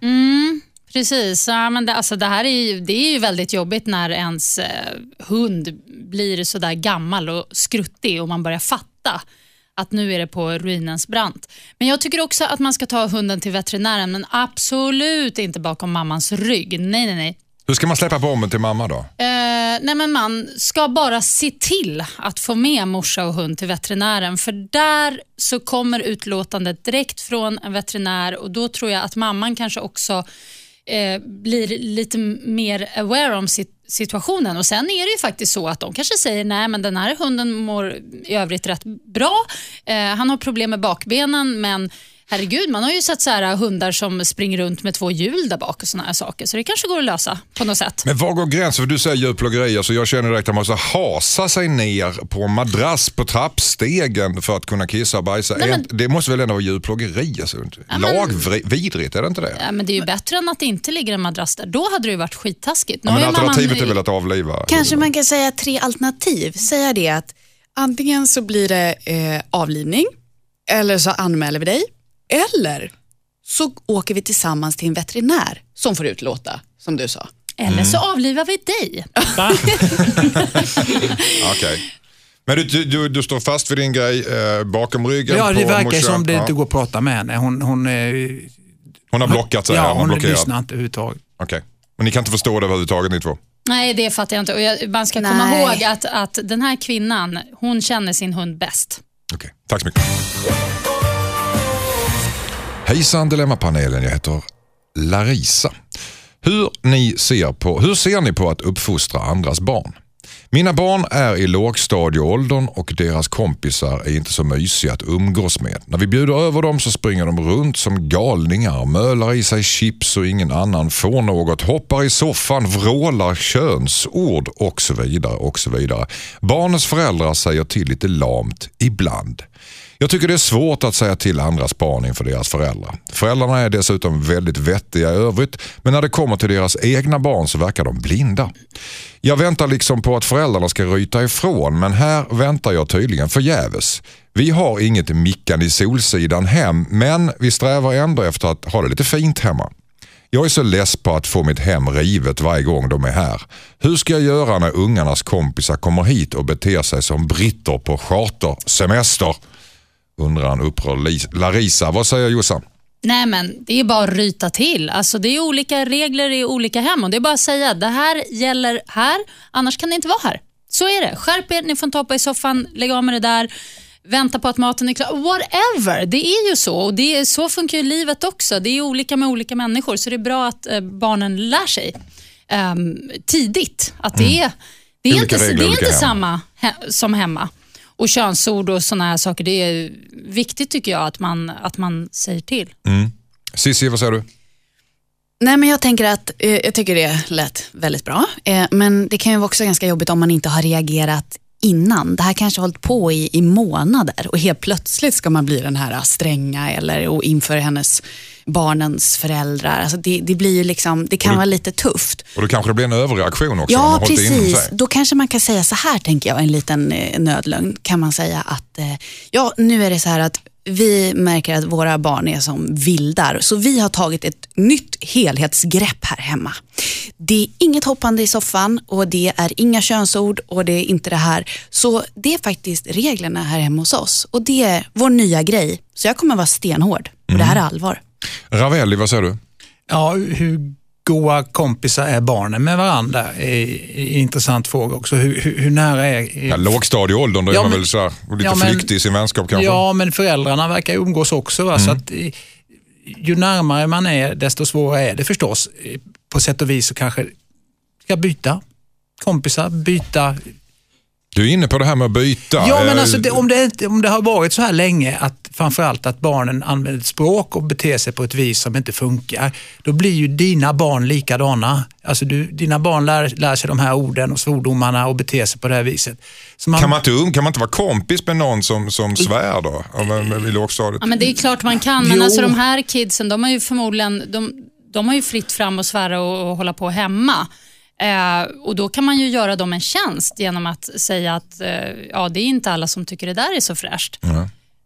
S8: Precis, ja, men det, alltså det här är ju, det är ju väldigt jobbigt när ens eh, hund blir sådär gammal och skruttig och man börjar fatta att nu är det på ruinens brant. Men jag tycker också att man ska ta hunden till veterinären, men absolut inte bakom mammans rygg. Nej, nej, nej.
S4: Hur ska man släppa bomben till mamma då?
S8: Eh, nej men man ska bara se till att få med morsa och hund till veterinären för där så kommer utlåtandet direkt från en veterinär och då tror jag att mamman kanske också eh, blir lite mer aware om sit- situationen. Och Sen är det ju faktiskt så att de kanske säger nej men den här hunden mår i övrigt rätt bra. Eh, han har problem med bakbenen men Herregud, man har ju sett så här, hundar som springer runt med två hjul där bak och såna här saker. Så det kanske går att lösa på något sätt.
S4: Men var går gränsen? För du säger djurplågeri, alltså jag känner direkt att man måste hasa sig ner på en madrass på trappstegen för att kunna kissa och bajsa.
S8: Nej, men-
S4: Det måste väl ändå vara djurplågeri? Alltså.
S8: men-
S4: Lagvidrigt, är det inte det?
S8: Ja, men det är ju bättre än att det inte ligger en madrass där. Då hade det ju varit skittaskigt. Nu
S4: Ja, men alternativet är väl att avliva?
S7: Kanske man kan säga tre alternativ. Säga det att antingen så blir det eh, avlivning, eller så anmäler vi dig, eller så åker vi tillsammans till en veterinär som får utlåta, som du sa.
S8: Eller så avlivar vi dig. (laughs) (laughs)
S4: Okej. Men du, du, du, står fast vid din grej eh, bakom ryggen
S5: Ja, det
S4: på
S5: verkar
S4: morsan.
S5: som det inte går att prata med henne. Hon, hon, eh,
S4: Hon har blockat sig,
S5: ja,
S4: hon,
S5: hon
S4: blockerat.
S5: lyssnar inte överhuvudtaget.
S4: Okej. Men ni kan inte förstå det överhuvudtaget ni två?
S8: Nej, det fattar jag inte. Och jag, man ska komma
S7: Nej.
S8: ihåg att, att den här kvinnan, hon känner sin hund bäst.
S4: Okej, tack så mycket. Hejsan Dilemmapanelen, jag heter Larisa. Hur, ni ser på, hur ser ni på att uppfostra andras barn? Mina barn är i lågstadieåldern och deras kompisar är inte så mysiga att umgås med. När vi bjuder över dem så springer de runt som galningar, mölar i sig chips och ingen annan får något, hoppar i soffan, vrålar könsord och så vidare. och så vidare. Barnens föräldrar säger till lite lamt ibland. Jag tycker det är svårt att säga till andras barn inför deras föräldrar. Föräldrarna är dessutom väldigt vettiga i övrigt men när det kommer till deras egna barn så verkar de blinda. Jag väntar liksom på att föräldrarna ska ryta ifrån men här väntar jag tydligen förgäves. Vi har inget mickan i Solsidan hem men vi strävar ändå efter att ha det lite fint hemma. Jag är så less på att få mitt hem rivet varje gång de är här. Hur ska jag göra när ungarnas kompisar kommer hit och beter sig som britter på chartersemester? Undrar en upprörd Larisa. Vad säger Jossan?
S8: Nej, men det är bara att ryta till. Alltså, det är olika regler i olika hem och det är bara att säga det här gäller här, annars kan det inte vara här. Så är det. Skärp er, ni får inte hoppa i soffan, lägg av med det där. Vänta på att maten är klar. Whatever, det är ju så. Och det är, så funkar ju livet också. Det är olika med olika människor, så det är bra att eh, barnen lär sig ehm, tidigt att det är, det är
S4: Mm. Olika
S8: inte,
S4: regler,
S8: det är inte
S4: hem.
S8: samma he- som hemma. Och könsord och såna här saker, det är viktigt tycker jag att man, att man säger till.
S4: Cissi, vad säger du?
S7: Nej, men jag tänker att eh, jag tycker det lät väldigt bra. Eh, men det kan ju vara också ganska jobbigt om man inte har reagerat innan. Det här kanske har hållit på i, i månader och helt plötsligt ska man bli den här stränga eller och inför hennes barnens föräldrar. Alltså det, det blir liksom, det kan
S4: det-
S7: vara lite tufft.
S4: Och det kanske det blir en överreaktion också
S7: Ja, precis. Då kanske man kan säga så här, tänker jag, en liten eh, nödlögn. Kan man säga att, eh, ja, nu är det så här att vi märker att våra barn är som vildar, så vi har tagit ett nytt helhetsgrepp här hemma. Det är inget hoppande i soffan och det är inga könsord och det är inte det här. Så det är faktiskt reglerna här hemma hos oss och det är vår nya grej. Så jag kommer vara stenhård och det här är allvar.
S4: Ravelli, vad säger du?
S5: Ja, hur goda kompisar är barnen med varandra? är en intressant fråga också. Hur, hur, hur nära är...
S4: Ja, lågstadieåldern, då är
S5: Ja,
S4: man
S5: men-
S4: väl så här, lite
S5: Ja,
S4: flyktig i sin vänskap kanske?
S5: Ja, men föräldrarna verkar umgås också. Va? Så att, eh, ju närmare man är, desto svårare är det förstås. Eh, På sätt och vis så kanske ska byta kompisar, byta
S4: Du är inne på det här med att byta.
S5: Ja, men
S4: Eh,
S5: alltså det, om, det, om det har varit så här länge att framförallt att barnen använder ett språk och beter sig på ett vis som inte funkar, då blir ju dina barn likadana. Alltså du, dina barn lär, lär sig de här orden och svordomarna och beter sig på det här viset. Så man,
S4: Kan man, inte, um- kan man inte vara kompis med någon som, som svär då? I lågstadiet?
S8: Ja, men det är klart man kan, men
S5: Jo.
S8: alltså de här kidsen de har ju förmodligen de, de har ju fritt fram och svära och, och hålla på hemma. Eh, och Då kan man ju göra dem en tjänst genom att säga att eh, ja, det är inte alla som tycker det där är så fräscht.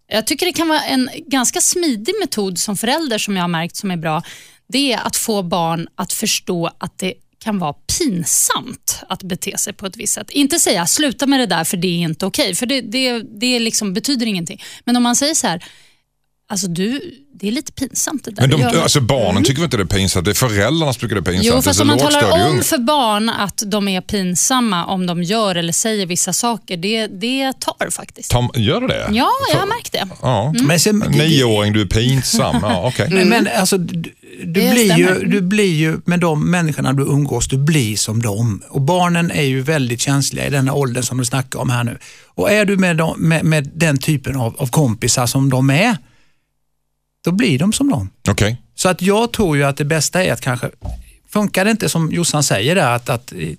S8: Jag tycker det kan vara en ganska smidig metod som förälder som jag har märkt som är bra. Det är att få barn att förstå att det kan vara pinsamt att bete sig på ett visst sätt. Inte säga sluta med det där för det är inte okej, för det, det, det liksom betyder ingenting. Men om man säger så här, alltså du, det är lite pinsamt det där
S4: Men de,
S8: gör.
S4: alltså barnen tycker väl inte det är pinsamt, det är föräldrarna som tycker det är pinsamt.
S8: Jo,
S4: Det är
S8: fast
S4: så
S8: om man talar om för barn att de är pinsamma om de gör eller säger vissa saker, det, det tar faktiskt.
S4: Tom, gör det det?
S8: Ja, jag har märkt det.
S4: Ja.
S5: men sen,
S4: En Nioåring, du är pinsam. Ja, okej. (laughs)
S5: Men, men alltså, du, du, blir ju, du blir ju, med de människorna du umgås, du blir som dem. Och barnen är ju väldigt känsliga i den åldern som du snackar om här nu. Och är du med, dem, med, med den typen av, av kompisar som de är, då blir de som dem.
S4: Okej.
S5: Så att jag tror ju att det bästa är att kanske, funkar det inte som Jossan säger där, att, att i,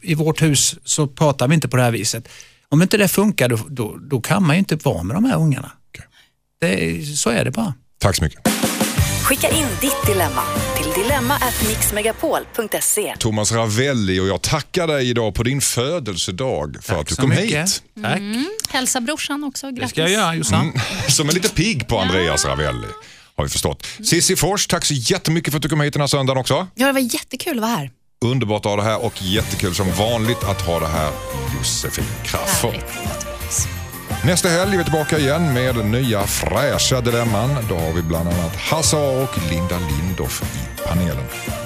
S5: i, vårt hus så pratar vi inte på det här viset. Om inte det funkar då, då, då kan man ju inte vara med de här ungarna. Det, så är det bara.
S4: Tack så mycket.
S6: Skicka in ditt dilemma till dilemma@mixmegapol.se.
S4: Thomas Ravelli och jag tackar dig idag på din födelsedag för
S5: Tack
S4: att du
S5: så
S4: kom
S5: mycket.
S4: hit.
S5: Tack.
S8: Hälsa brorsan också.
S5: Det
S8: Grattis.
S5: ska jag göra Jossan. (laughs)
S4: Som är lite pigg på Andreas Ravelli. Har vi förstått. Cissi Fors, tack så jättemycket för att du kom hit den här söndagen också.
S7: Ja, det var jättekul att vara här.
S4: Underbart att ha det här och jättekul som vanligt att ha det här Josefin Crafoord. Nästa helg är vi tillbaka igen med nya fräscha dilemman. Då har vi bland annat Hasse A och Linda Lindorff i panelen.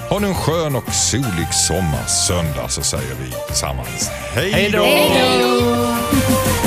S4: Ha nu en skön och solig sommarsöndag så säger vi tillsammans hej då!
S5: Hej då! (laughs)